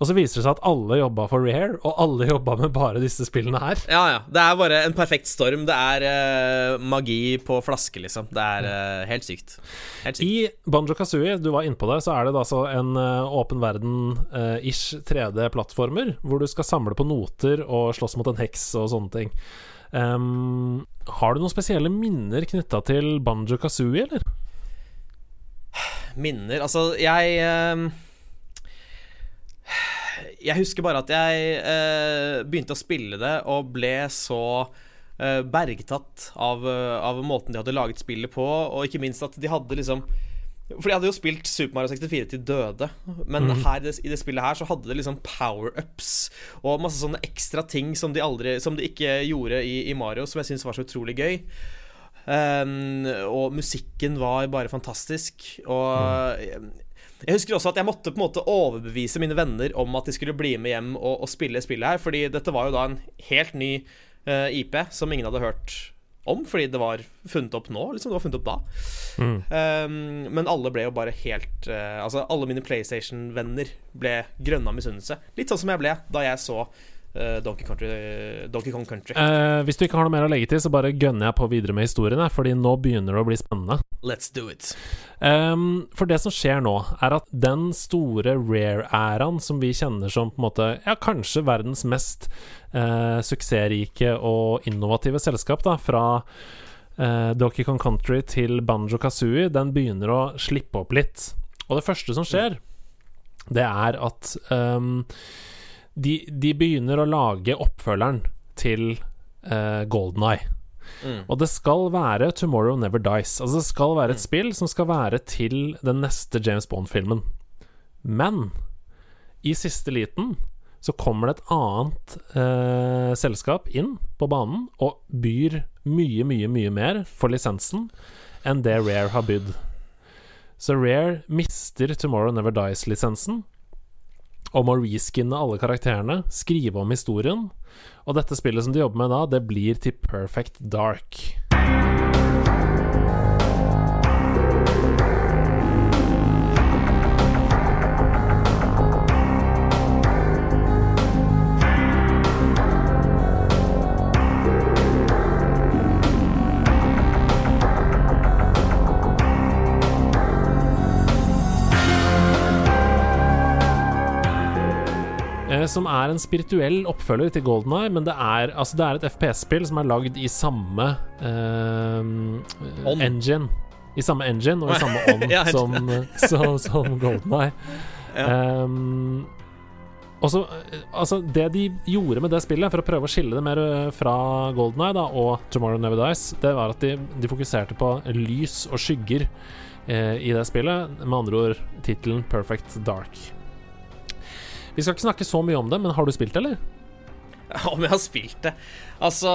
Og så viser det seg at alle jobba for Rare, og alle jobba med bare disse spillene her. ja, ja. Det er bare en perfekt storm. Det er uh, magi på flaske, liksom. Det er uh, helt sykt. Helt sykt. I Banjo Kazooie, du var innpå det, så er det da så en åpen åpen verden-ish 3D-plattformer, hvor du skal samle på noter og slåss mot en heks og sånne ting. Um, har du noen spesielle minner knytta til Banjo Kazooie, eller? Minner Altså, jeg eh, Jeg husker bare at jeg eh, begynte å spille det og ble så eh, bergtatt av, eh, av måten de hadde laget spillet på, og ikke minst at de hadde liksom For de hadde jo spilt Super Mario 64 til døde, men her, i det- spillet her så hadde det liksom power-ups og masse sånne ekstra ting som de, aldri, som de ikke gjorde i, i Mario, som jeg syns var så utrolig gøy. Um, og musikken var bare fantastisk. Og jeg, jeg husker også at jeg måtte på en måte overbevise mine venner om at de skulle bli med hjem og, og spille spillet her, fordi dette var jo da en helt ny uh, IP som ingen hadde hørt om, fordi det var funnet opp nå. Liksom, det var funnet opp da. Mm. Um, men alle ble jo bare helt uh, Altså, alle mine PlayStation-venner ble grønne av misunnelse. Litt sånn som jeg ble da jeg så eh, Donkey, Country, Donkey Kong Country. Eh, hvis du ikke har noe mer å legge til, så bare gønner jeg på videre med historiene, fordi nå begynner det å bli spennende. Let's do it. Um, for det som skjer nå, er at den store rare-æraen som vi kjenner som på en måte Ja, kanskje verdens mest eh, suksessrike og innovative selskap, da, fra eh, Donkey Kong Country til Banjo Kazooie, den begynner å slippe opp litt. Og det første som skjer, det er at ehm, de, de begynner å lage oppfølgeren til uh, Golden Eye. Mm. Og det skal være Tomorrow Never Dies. Altså det skal være et spill som skal være til den neste James Bond-filmen. Men i siste liten så kommer det et annet eh, selskap inn på banen og byr mye, mye, mye mer for lisensen enn det Rare har bydd. Så Rare mister Tomorrow Never Dies-lisensen og å reskinne alle karakterene, skrive om historien. Og dette spillet som de jobber med da, det blir til Perfect Dark. Som er en spirituell oppfølger til Golden Eye, men det er, altså det er et FPS-spill som er lagd i samme eh, engine. I samme engine og i samme ånd Ja, som, som, som Golden Eye. Um, og så, eh, altså Det de gjorde med det spillet, for å prøve å skille det mer eh, fra Golden Eye da, og Tomorrow Never Dies, det var at de, de fokuserte på lys og skygger eh, i det spillet. Med andre ord tittelen Perfect Dark. Vi skal ikke snakke så mye om det, men har du spilt det, eller? Om jeg har spilt det Altså,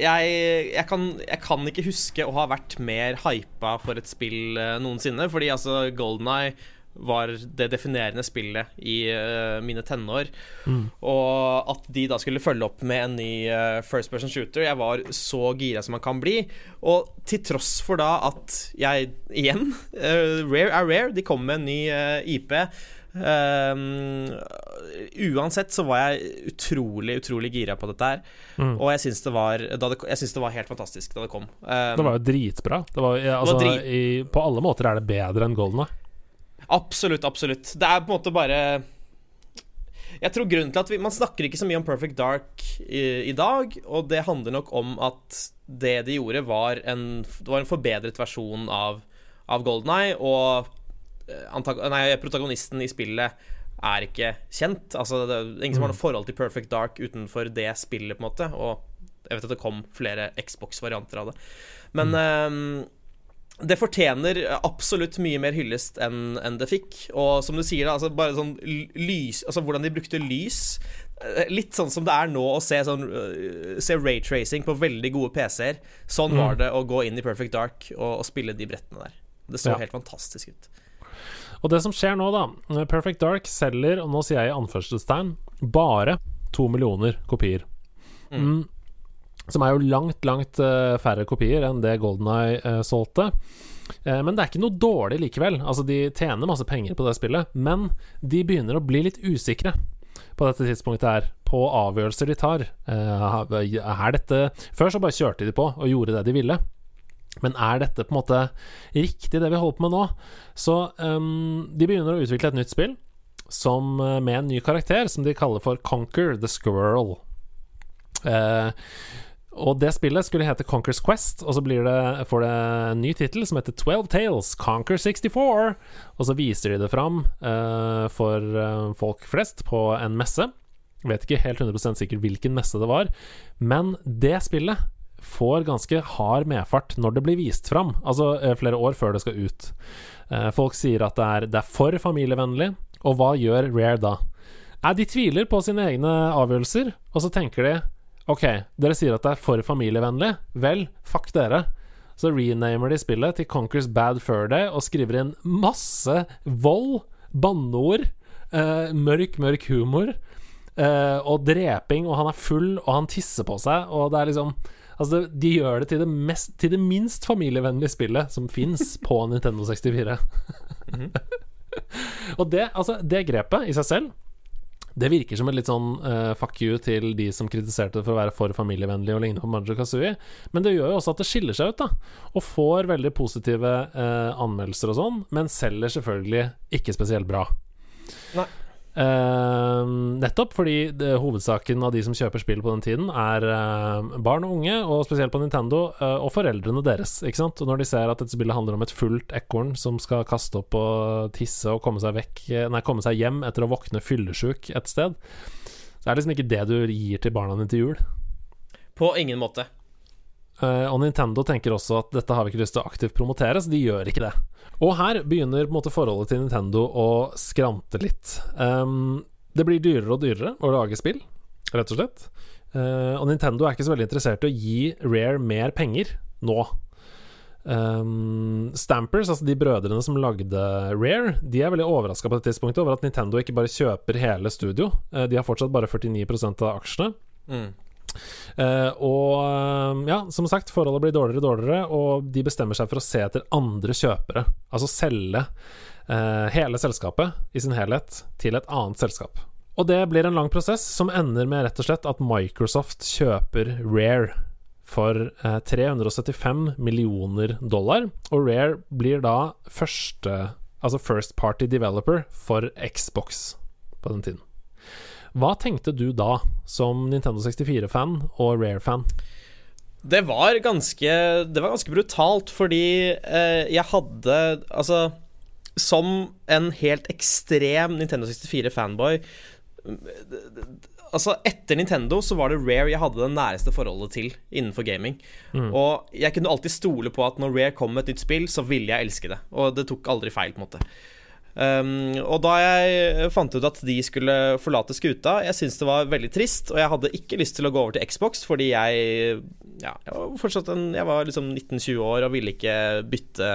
jeg, jeg, kan, jeg kan ikke huske å ha vært mer hypa for et spill eh, noensinne. Fordi altså, Golden Eye var det definerende spillet i uh, mine tenår. Og at de da skulle følge opp med en ny uh, first person shooter Jeg var så gira som man kan bli. Og til tross for da at jeg igjen uh, Rare er rare. De kom med en ny IP. Um, uansett så var jeg utrolig, utrolig gira på dette her. Og jeg syns det, var- det, det var helt fantastisk da det kom. Um, Det var jo dritbra. Det var, ja, altså, drit- i, på alle måter er det bedre enn Golden Eye. Absolutt, absolutt. Det er på en måte bare Jeg tror grunnen til at vi, Man snakker ikke så mye om Perfect Dark i, i dag, og det handler nok om at det de gjorde, var en, det var en forbedret versjon av, av Golden Eye, og eh, antag nei, protagonisten i spillet er ikke kjent. Altså, det er ingen som har noe forhold til Perfect Dark utenfor det spillet, på en måte. Og jeg vet at det kom flere Xbox-varianter av det. Men ehm, det fortjener absolutt mye mer hyllest enn enn det fikk. Og som du sier, da, altså bare sånn lys Altså hvordan de brukte lys. eh, Litt sånn som det er nå å se, sånn, øh, se raytracing på veldig gode PC-er. Sånn var det å gå inn i Perfect Dark og, og spille de brettene der. Det så Ja. helt fantastisk ut. Og det som skjer nå, da Perfect Dark selger, og nå sier jeg i anførselstegn, bare to millioner kopier. Mm. Som er jo langt, langt eh, færre kopier enn det Golden Eye eh, solgte. Eh, men det er ikke noe dårlig likevel. Altså, de tjener masse penger på det spillet, men de begynner å bli litt usikre på dette tidspunktet her, på avgjørelser de tar. Er dette Før så bare kjørte de på og gjorde det de ville. Men er dette på en måte riktig, det vi holder på med nå? Så um, de begynner å utvikle et nytt spill som, eh, med en ny karakter som de kaller for Conquer the Squirrel. Uh, og det spillet skulle hete Conquers Quest, og så det, får det en ny tittel som heter 12 Tales Conquer 64. Og så viser de det fram uh, for uh, folk flest på en messe. Jeg vet ikke helt 100% sikkert hvilken messe det var, men det spillet får ganske hard medfart når det blir vist fram, altså eh, flere år før det skal ut. Eh, folk sier at det er, det er for familievennlig, og hva gjør Rare da? Nei, de tviler på sine egne avgjørelser, og så tenker de Ok, dere sier at det er for familievennlig. Vel, fuck dere. Så renamer de spillet til Conquers Bad Fur Day og skriver inn masse vold, banneord, eh, mørk, mørk humor eh, og dreping, og han er full, og han tisser på seg, og det er liksom Altså, de gjør det til det, mest, til det minst familievennlige spillet som fins på Nintendo 64. Og det, altså, det grepet i seg selv det virker som et litt sånn uh, fuck you til de som kritiserte det for å være for familievennlig og lignende på Banjo Kazooie, men det gjør jo også at det skiller seg ut, da. Og får veldig positive uh, anmeldelser og sånn, men selger selvfølgelig ikke spesielt bra. Nei. Eh, nettopp fordi det, hovedsaken av de som kjøper spill på den tiden, er uh, barn og unge, og spesielt på Nintendo, uh, og foreldrene deres. Ikke sant? Og når de ser at dette spillet handler om et fullt ekorn som skal kaste opp og tisse og komme seg vekk eh, Nei, komme seg hjem etter å våkne fyllesyk et sted, så er det liksom ikke det du gir til barna dine til jul. På ingen måte. Eh, og Nintendo tenker også at dette har vi ikke lyst til å aktivt promotere, så de gjør ikke det. Og her begynner på en måte forholdet til Nintendo å skrante litt. Um, det blir dyrere og dyrere å lage spill, rett og slett. Uh, og Nintendo er ikke så veldig interessert i å gi Rare mer penger nå. Um, Stampers, altså de brødrene som lagde Rare, de er veldig overraska på det tidspunktet over at Nintendo ikke bare kjøper hele studio. Uh, de har fortsatt bare 49% av aksjene. Mm. Eh, og eh, ja, som sagt, forholdet blir dårligere og dårligere, og de bestemmer seg for å se etter andre kjøpere. Altså selge eh, hele selskapet i sin helhet til et annet selskap. Og det blir en lang prosess som ender med rett og slett at Microsoft kjøper Rare for eh, 375 millioner dollar. Og Rare blir da første Altså first party developer for Xbox på den tiden. Hva tenkte du da, som Nintendo 64-fan og Rare-fan? Det var ganske Det var ganske brutalt, fordi eh, jeg hadde Altså, som en helt ekstrem Nintendo 64-fanboy Altså, etter Nintendo så var det Rare jeg hadde det næreste forholdet til innenfor gaming. Og jeg kunne alltid stole på at når Rare kom med et nytt spill, så ville jeg elske det. Og det tok aldri feil, på en måte. Um, og da jeg fant ut at de skulle forlate skuta Jeg syntes det var veldig trist, og jeg hadde ikke lyst til å gå over til Xbox fordi jeg Ja, jeg var fortsatt en Jeg var liksom 19-20 år og ville ikke bytte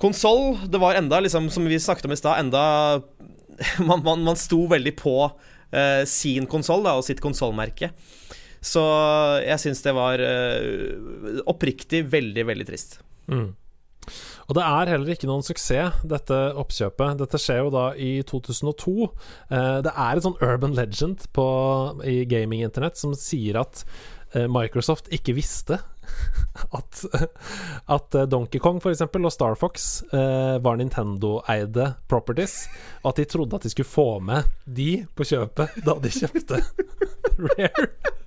konsoll. Det var enda, liksom, som vi snakket om i stad, enda man, man, man sto veldig på uh, sin konsoll og sitt konsollmerke. Så jeg syns det var uh, oppriktig veldig, veldig trist. Mm. Og det er heller ikke noen suksess, dette oppkjøpet. Dette skjer jo da i 2002. Eh, det er et sånn urban legend på, i gaming-internett som sier at eh, Microsoft ikke visste at, at eh, Donkey Kong for eksempel, og Star Fox var Nintendo-eide properties, og at de trodde at de skulle få med de på kjøpet da de kjøpte Rare.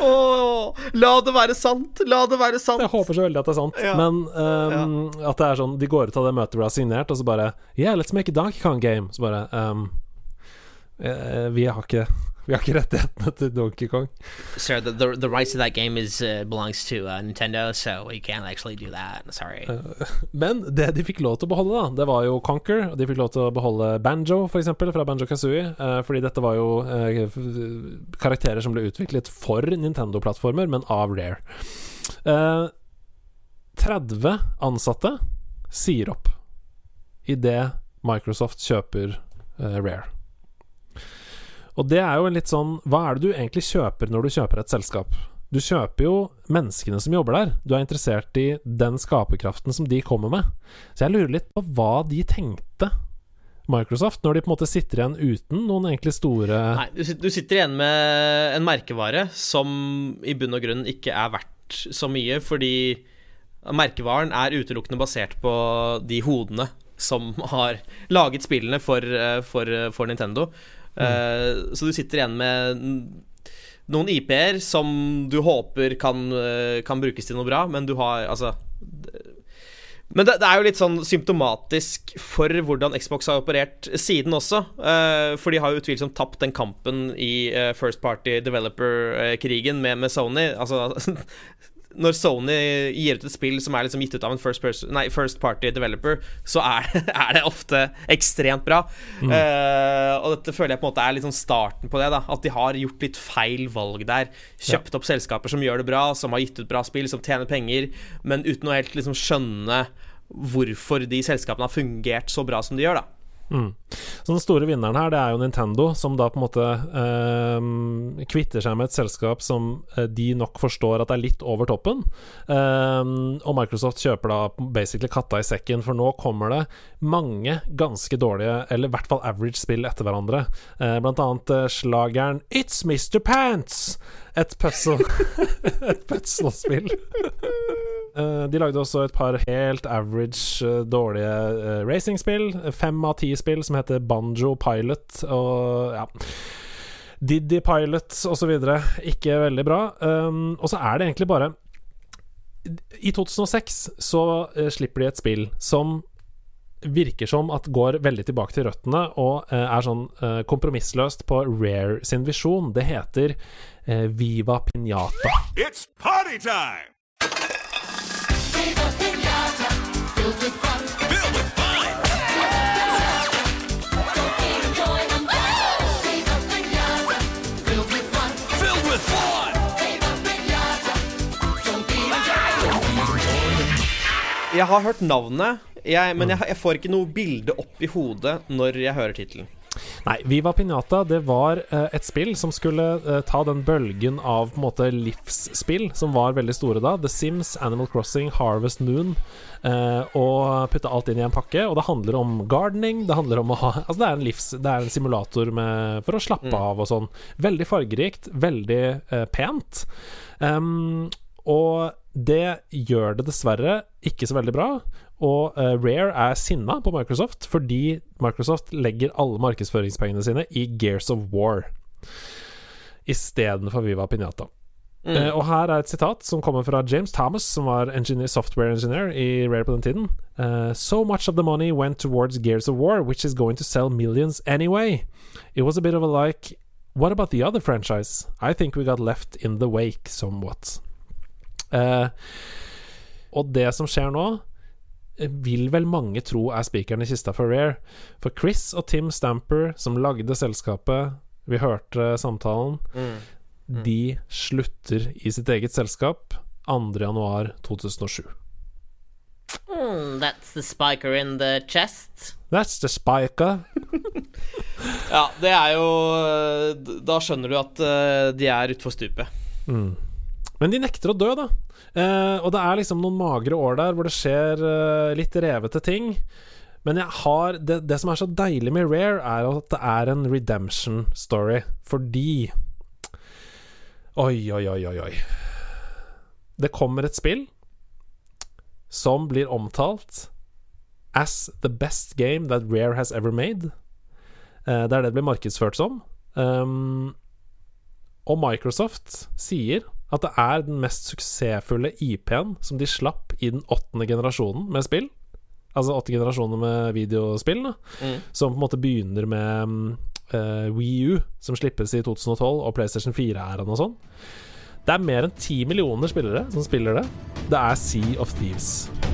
Åh, la det være sant! La det være sant! Jeg håper så veldig at det er sant, Ja. men ehm, at det er sånn De går ut av det møtet hvor det er signert, og så bare Yeah, let's make a Donkey Kong game. Så bare eh, vi, har ikke, vi har ikke rettighetene til Donkey Kong. Sir, the, the the rights to that game is uh, belongs to uh, Nintendo, so we can't actually do that. Sorry. Men det de fikk lov til å beholde, da, det var jo Conquer. Og de fikk lov til å beholde Banjo, eksempel, fra Banjo Kazooie. Eh, fordi dette var jo eh, karakterer som ble utviklet for Nintendo-plattformer, men av Rare. Eh, 30 ansatte sier opp idet Microsoft kjøper Rare. Og det er jo en litt sånn Hva er det du egentlig kjøper når du kjøper et selskap? Du kjøper jo menneskene som jobber der. Du er interessert i den skaperkraften som de kommer med. Så jeg lurer litt på hva de tenkte, Microsoft, når de på en måte sitter igjen uten noen egentlig store Nei, du, sitter igjen med en merkevare som i bunn og grunn ikke er verdt så mye, fordi merkevaren er utelukkende basert på de hodene som har laget spillene for, eh, for, for Nintendo. Eh, så du sitter igjen med noen IP-er som du håper kan, eh, kan brukes til noe bra, men du har altså men det, det er jo litt sånn symptomatisk for hvordan Xbox har operert siden også. eh, for de har jo utvilsomt tapt den kampen i First Party Developer-krigen med, med Sony. Altså Når Sony gir ut et spill som er liksom gitt ut av en First, person, nei, first Party Developer, så er, er det ofte ekstremt bra. Eh, og dette føler jeg på en måte er sånn starten på det. da At de har gjort litt feil valg der. Kjøpt opp selskaper som gjør det bra, som har gitt ut bra spill, som tjener penger, men uten å helt liksom skjønne hvorfor de selskapene har fungert så bra som de gjør, da. Mm. Så den store vinneren her, det er jo Nintendo, som da på en måte eh, kvitter seg med et selskap som eh, de nok forstår at er litt over toppen. Eh, og Microsoft kjøper da basically katta i sekken, for nå kommer det mange ganske dårlige, eller i hvert fall average spill etter hverandre. Eh, blant annet eh, slageren It's Mr. Pants! Et puzzle Et puzzle-spill. Eh, de lagde også et par helt average eh, dårlige uh, racingspill. Fem av ti spill som heter Banjo Pilot og ja Diddy Pilot osv. Ikke veldig bra. Um, og så er det egentlig bare I 2006 så slipper de et spill som virker som at går veldig tilbake til røttene og er sånn kompromissløst på Rare sin visjon. Det heter Viva Piñata. It's party time! Filled with fun! Filled with fun! Jeg har hørt navnet, jeg, men jeg, jeg får ikke noe bilde opp i hodet når jeg hører tittelen. Nei, Viva Pinata det var eh, et spill som skulle eh, ta den bølgen av på en måte livsspill som var veldig store da. The Sims, Animal Crossing, Harvest Moon. Eh, og putte alt inn i en pakke. Og det handler om gardening. Det handler om å ha Altså, det er en livs... Det er en simulator med, for å slappe av og sånn. Veldig fargerikt, veldig pent. Um, og det gjør det dessverre ikke så veldig bra. Og uh, Rare er sinna på Microsoft fordi Microsoft legger alle markedsføringspengene sine i Gears of War istedenfor Viva Pinata. Eh, og her er et sitat som kommer fra James Thomas, som var engineer, software engineer i Rare på den tiden. Uh, so much of the money went towards Gears of War, which is going to sell millions anyway. It was a bit of a like, what about the other franchise? I think we got left in the wake somewhat. Uh, og det som skjer nå, vil vel mange tro er spikeren i kista for Rare. For Chris og Tim Stamper, som lagde selskapet, vi hørte samtalen, de slutter i sitt eget selskap 2.1.2007. Mm, that's the spiker in the chest. That's the spiker. Ja, det er jo Da skjønner du at eh, de er utfor stupet. Men de nekter å dø, da. Eh, og det er liksom noen magre år der hvor det skjer eh, litt revete ting. Men jeg har det, det som er så deilig med Rare, er at det er en redemption story. Fordi Oi, oi, oi, oi, oi. Det kommer et spill som blir omtalt as the best game that Rare has ever made. Eh, det er det det blir markedsført som. Um, og Microsoft sier at det er den mest suksessfulle IP-en som de slapp i den åttende generasjonen med spill. Altså åtte generasjoner med videospill, da. Som på en måte begynner med eh, Wii U, som slippes i 2012, og PlayStation 4-æraen og sånn. Det er mer enn ti millioner spillere som spiller det. Det er Sea of Thieves.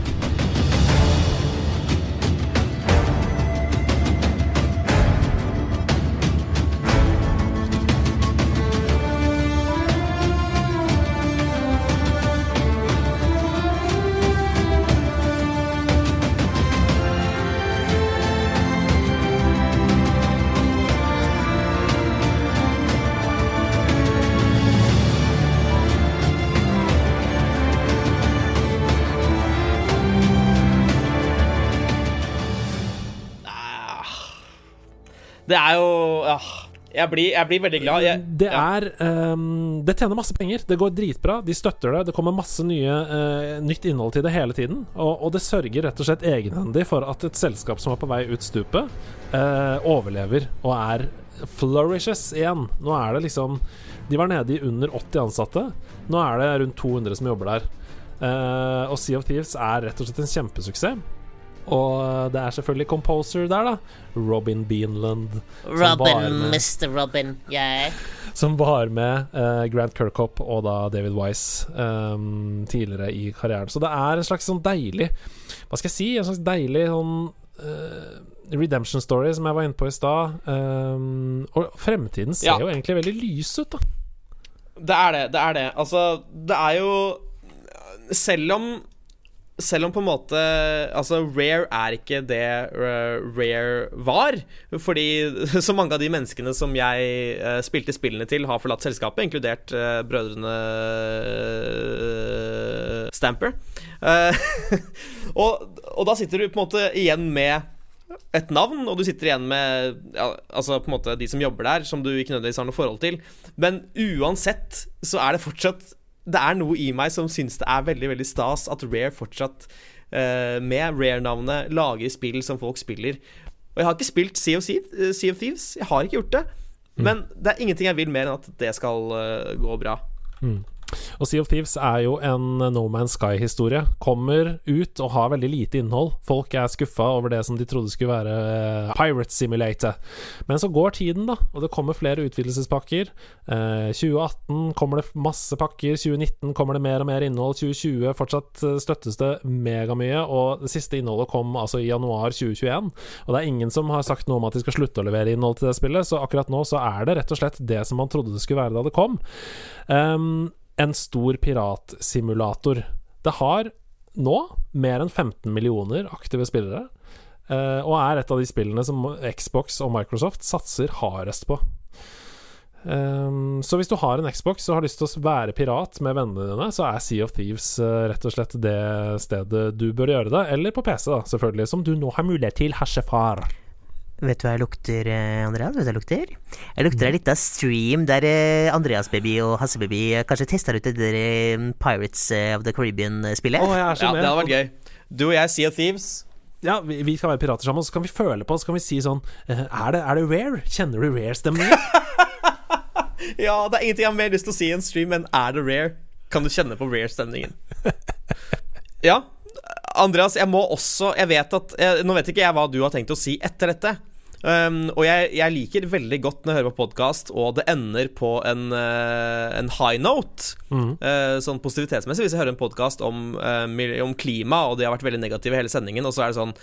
Det er jo ja. jeg, blir, jeg blir veldig glad. Jeg, Det er ehm, Det tjener masse penger. Det går dritbra. De støtter det. Det kommer masse nye, uh, nytt innhold til det hele tiden. Og, og det sørger rett og slett egenhendig for at et selskap som er på vei ut stupet, uh, overlever og er flourishes igjen. Nå er det liksom De var nede i under 80 ansatte. Nå er det rundt 200 som jobber der. Uh, og Sea of Thieves er rett og slett en kjempesuksess. Og det er selvfølgelig composer der, da. Robin Beanland. Robin, Mr. Robin, yeah. som var med uh, Grant Kirkhopp og da David Wise um, tidligere i karrieren. Så det er en slags sånn deilig Hva skal jeg si? En slags deilig sånn uh, redemption story som jeg var inne på i stad. Um, og fremtiden ser Ja. jo egentlig veldig lys ut, da. Det er det. Det er det. Altså, det er jo Selv om selv om på en måte Altså, Rare er ikke det uh, Rare var. Fordi så mange av de menneskene som jeg uh, spilte spillene til, har forlatt selskapet, inkludert uh, brødrene Stamper. og, og da sitter du på en måte igjen med et navn, og du sitter igjen med ja, altså på en måte de som jobber der, som du ikke nødvendigvis har noe forhold til. Men uansett så er det fortsatt Det er noe i meg som syns det er veldig veldig stas at Rare fortsatt, uh, med Rare-navnet, lager spill som folk spiller. Og jeg har ikke spilt Sea of, Thieves, sea of Thieves. Jeg har ikke gjort det. Men det er ingenting jeg vil mer enn at det skal uh, gå bra. Og Sea of Thieves er jo en No Man's Sky-historie. Kommer ut og har veldig lite innhold. Folk er skuffa over det som de trodde skulle være eh, Pirate Simulator. Men så går tiden, da, og det kommer flere utvidelsespakker. Eh, 2018 kommer det masse pakker. 2019 kommer det mer og mer innhold. 2020 fortsatt eh, støttes det megamye. Og det siste innholdet kom altså i januar 2021. Og det er ingen som har sagt noe om at de skal slutte å levere innhold til det spillet, så akkurat nå så er det rett og slett det som man trodde det skulle være da det kom. Um, en stor piratsimulator. Det har nå mer enn 15 millioner aktive spillere, eh, og er et av de spillene som Xbox og Microsoft satser hardest på. Um, så hvis du har en Xbox og har lyst til å være pirat med vennene dine, så er Sea of Thieves uh, rett og slett det stedet du bør gjøre det. Eller på PC, da, selvfølgelig, som du nå har mulighet til, hersefar. Vet du hva jeg lukter, eh, Andreas? Vet du hva jeg lukter? Jeg lukter en liten stream der eh, Andreas-baby og Hasse-baby eh, kanskje tester ut det der Pirates of the Caribbean-spillet. Oh, Ja, det hadde vært gøy. Du og jeg, Sea of Thieves. Ja, vi, vi skal være pirater sammen, og så kan vi føle på Så kan vi si sånn er, det, er det rare? Kjenner du rare-stemningen? Ja, det er ingenting jeg har mer lyst til å si i en stream enn er det rare? Kan du kjenne på rare-stemningen? Ja. Andreas, jeg må også Jeg vet at jeg, Nå vet ikke jeg hva du har tenkt å si etter dette. Um, og jeg, jeg liker veldig godt når jeg hører på podkast, og det ender på en, uh, en high note. Eh, sånn positivitetsmessig. Hvis jeg hører en podkast om, uh, om klima, og de har vært veldig negative hele sendingen, og så er det sånn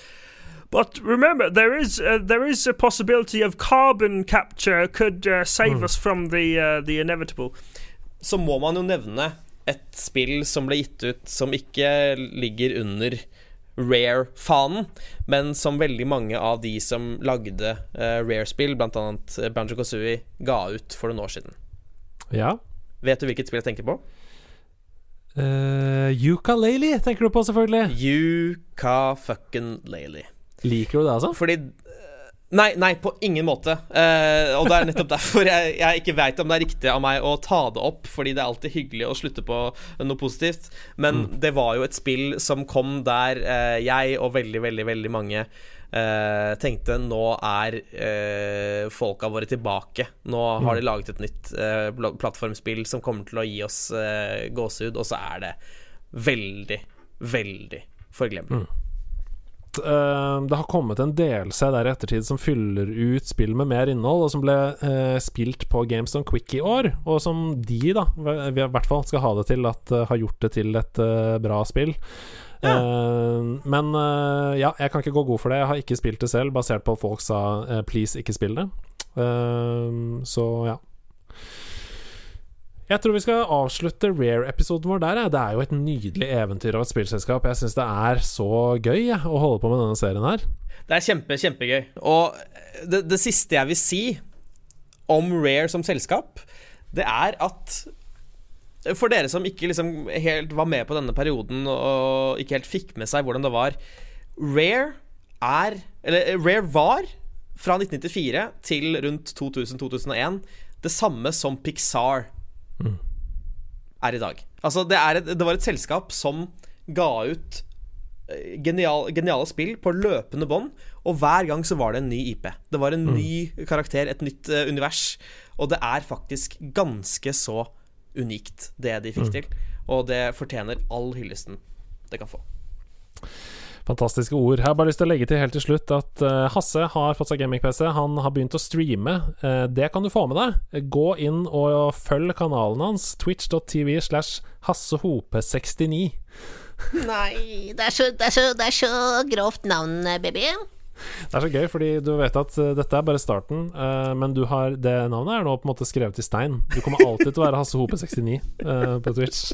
But remember, there is uh, there is a possibility of carbon capture could uh, save us from the uh, the inevitable. så må man jo nevne et spill som ble gitt ut som ikke ligger under Rare-fanen, men som veldig mange av de som lagde uh, Rare-spill, bl.a. Banjo Kazooie, ga ut for noen år siden. ja. Vet du hvilket spill jeg tenker på? Uh, Ukulele tenker du på, selvfølgelig. Yuka fucking Laylee. Liker du det, altså? Fordi Nei, nei, på ingen måte. Uh, og det er nettopp derfor jeg, jeg ikke veit om det er riktig av meg å ta det opp, fordi det er alltid hyggelig å slutte på noe positivt. Men det var jo et spill som kom der uh, jeg og veldig, veldig, veldig mange Uh, tenkte nå er uh, folka våre tilbake. Nå har de laget et nytt uh, plattformspill som kommer til å gi oss uh, gåsehud, og så er det veldig, veldig forglemmelig. Eh, det har kommet en DLC der i ettertid som fyller ut spill med mer innhold, og som ble uh, spilt på GameStone Quick i år, og som de, da, vi i hvert fall skal ha det til at uh, har gjort det til et bra spill. Eh, men ja, jeg kan ikke gå god for det. Jeg har ikke spilt det selv, basert på at folk sa 'please, ikke spill det'. Så ja. Jeg tror vi skal avslutte Rare-episoden vår der. Ja. Det er jo et nydelig eventyr av et spillselskap. Jeg syns det er så gøy ja, å holde på med denne serien her. Det er kjempe, kjempegøy. Og det, det siste jeg vil si om Rare som selskap, det er at For dere som ikke liksom helt var med på denne perioden og ikke helt fikk med seg hvordan det var Rare er Eller Rare var fra 1994 til rundt 2000-2001 det samme som Pixar er i dag. Altså, det, et, det var et selskap som ga ut eh, genial, geniale spill på løpende bånd, og hver gang så var det en ny IP. Det var en ny karakter, et nytt uh, univers, og det er faktisk ganske så unikt, det de fikk til. Og det fortjener all hyllesten det kan få. Fantastiske ord. Jeg har bare lyst til å legge til helt til slutt at uh, Hasse har fått seg gaming-PC. Han har begynt å streame. Uh, det kan du få med deg. Gå inn og følg kanalen hans. Twitch.tv slash hassehope69. Nei, det er så, det er så, det er så grovt navn, baby. Det er så gøy, fordi du vet at eh, dette er bare starten, men du har det navnet er nå på en måte skrevet i stein. Du kommer alltid til å være Hasse Hope69 eh, på Twitch.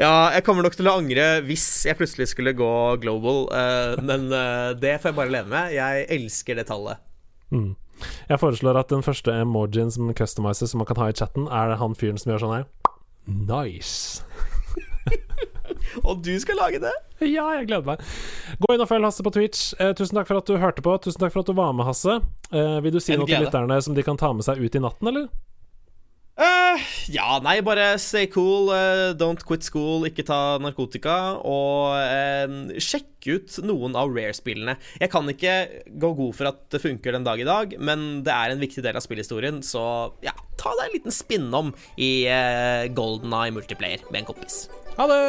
Ja, jeg kommer nok til å angre hvis jeg plutselig skulle gå global, eh, men eh, det får jeg bare leve med. Jeg elsker det tallet. Jeg foreslår at den første emojien som customizes, som man kan ha i chatten, er han fyren som gjør sånn her. Nice. Og du skal lage det? Ja, jeg gleder meg. Gå inn og følg Hasse på Twitch. Eh, tusen takk for at du hørte på. Tusen takk for at du var med, Hasse. Eh, vil du si noe til lytterne som de kan ta med seg ut i natten, eller? Ja, nei, bare stay cool. eh, don't quit school, ikke ta narkotika. Og eh, sjekk ut noen av Rare-spillene. Jeg kan ikke gå god for at det funker den dag i dag, men det er en viktig del av spillhistorien, så ja, ta deg en liten spinnom i eh, Golden Eye multiplayer med en kompis. Ha det!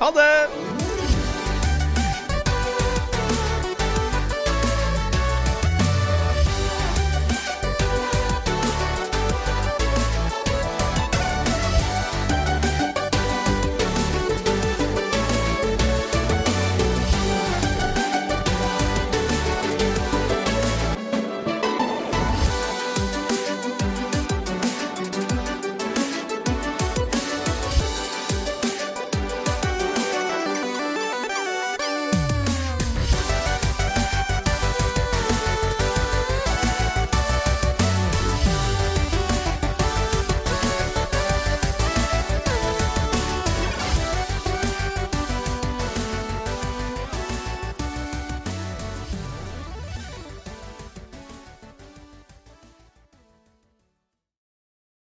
Ha det!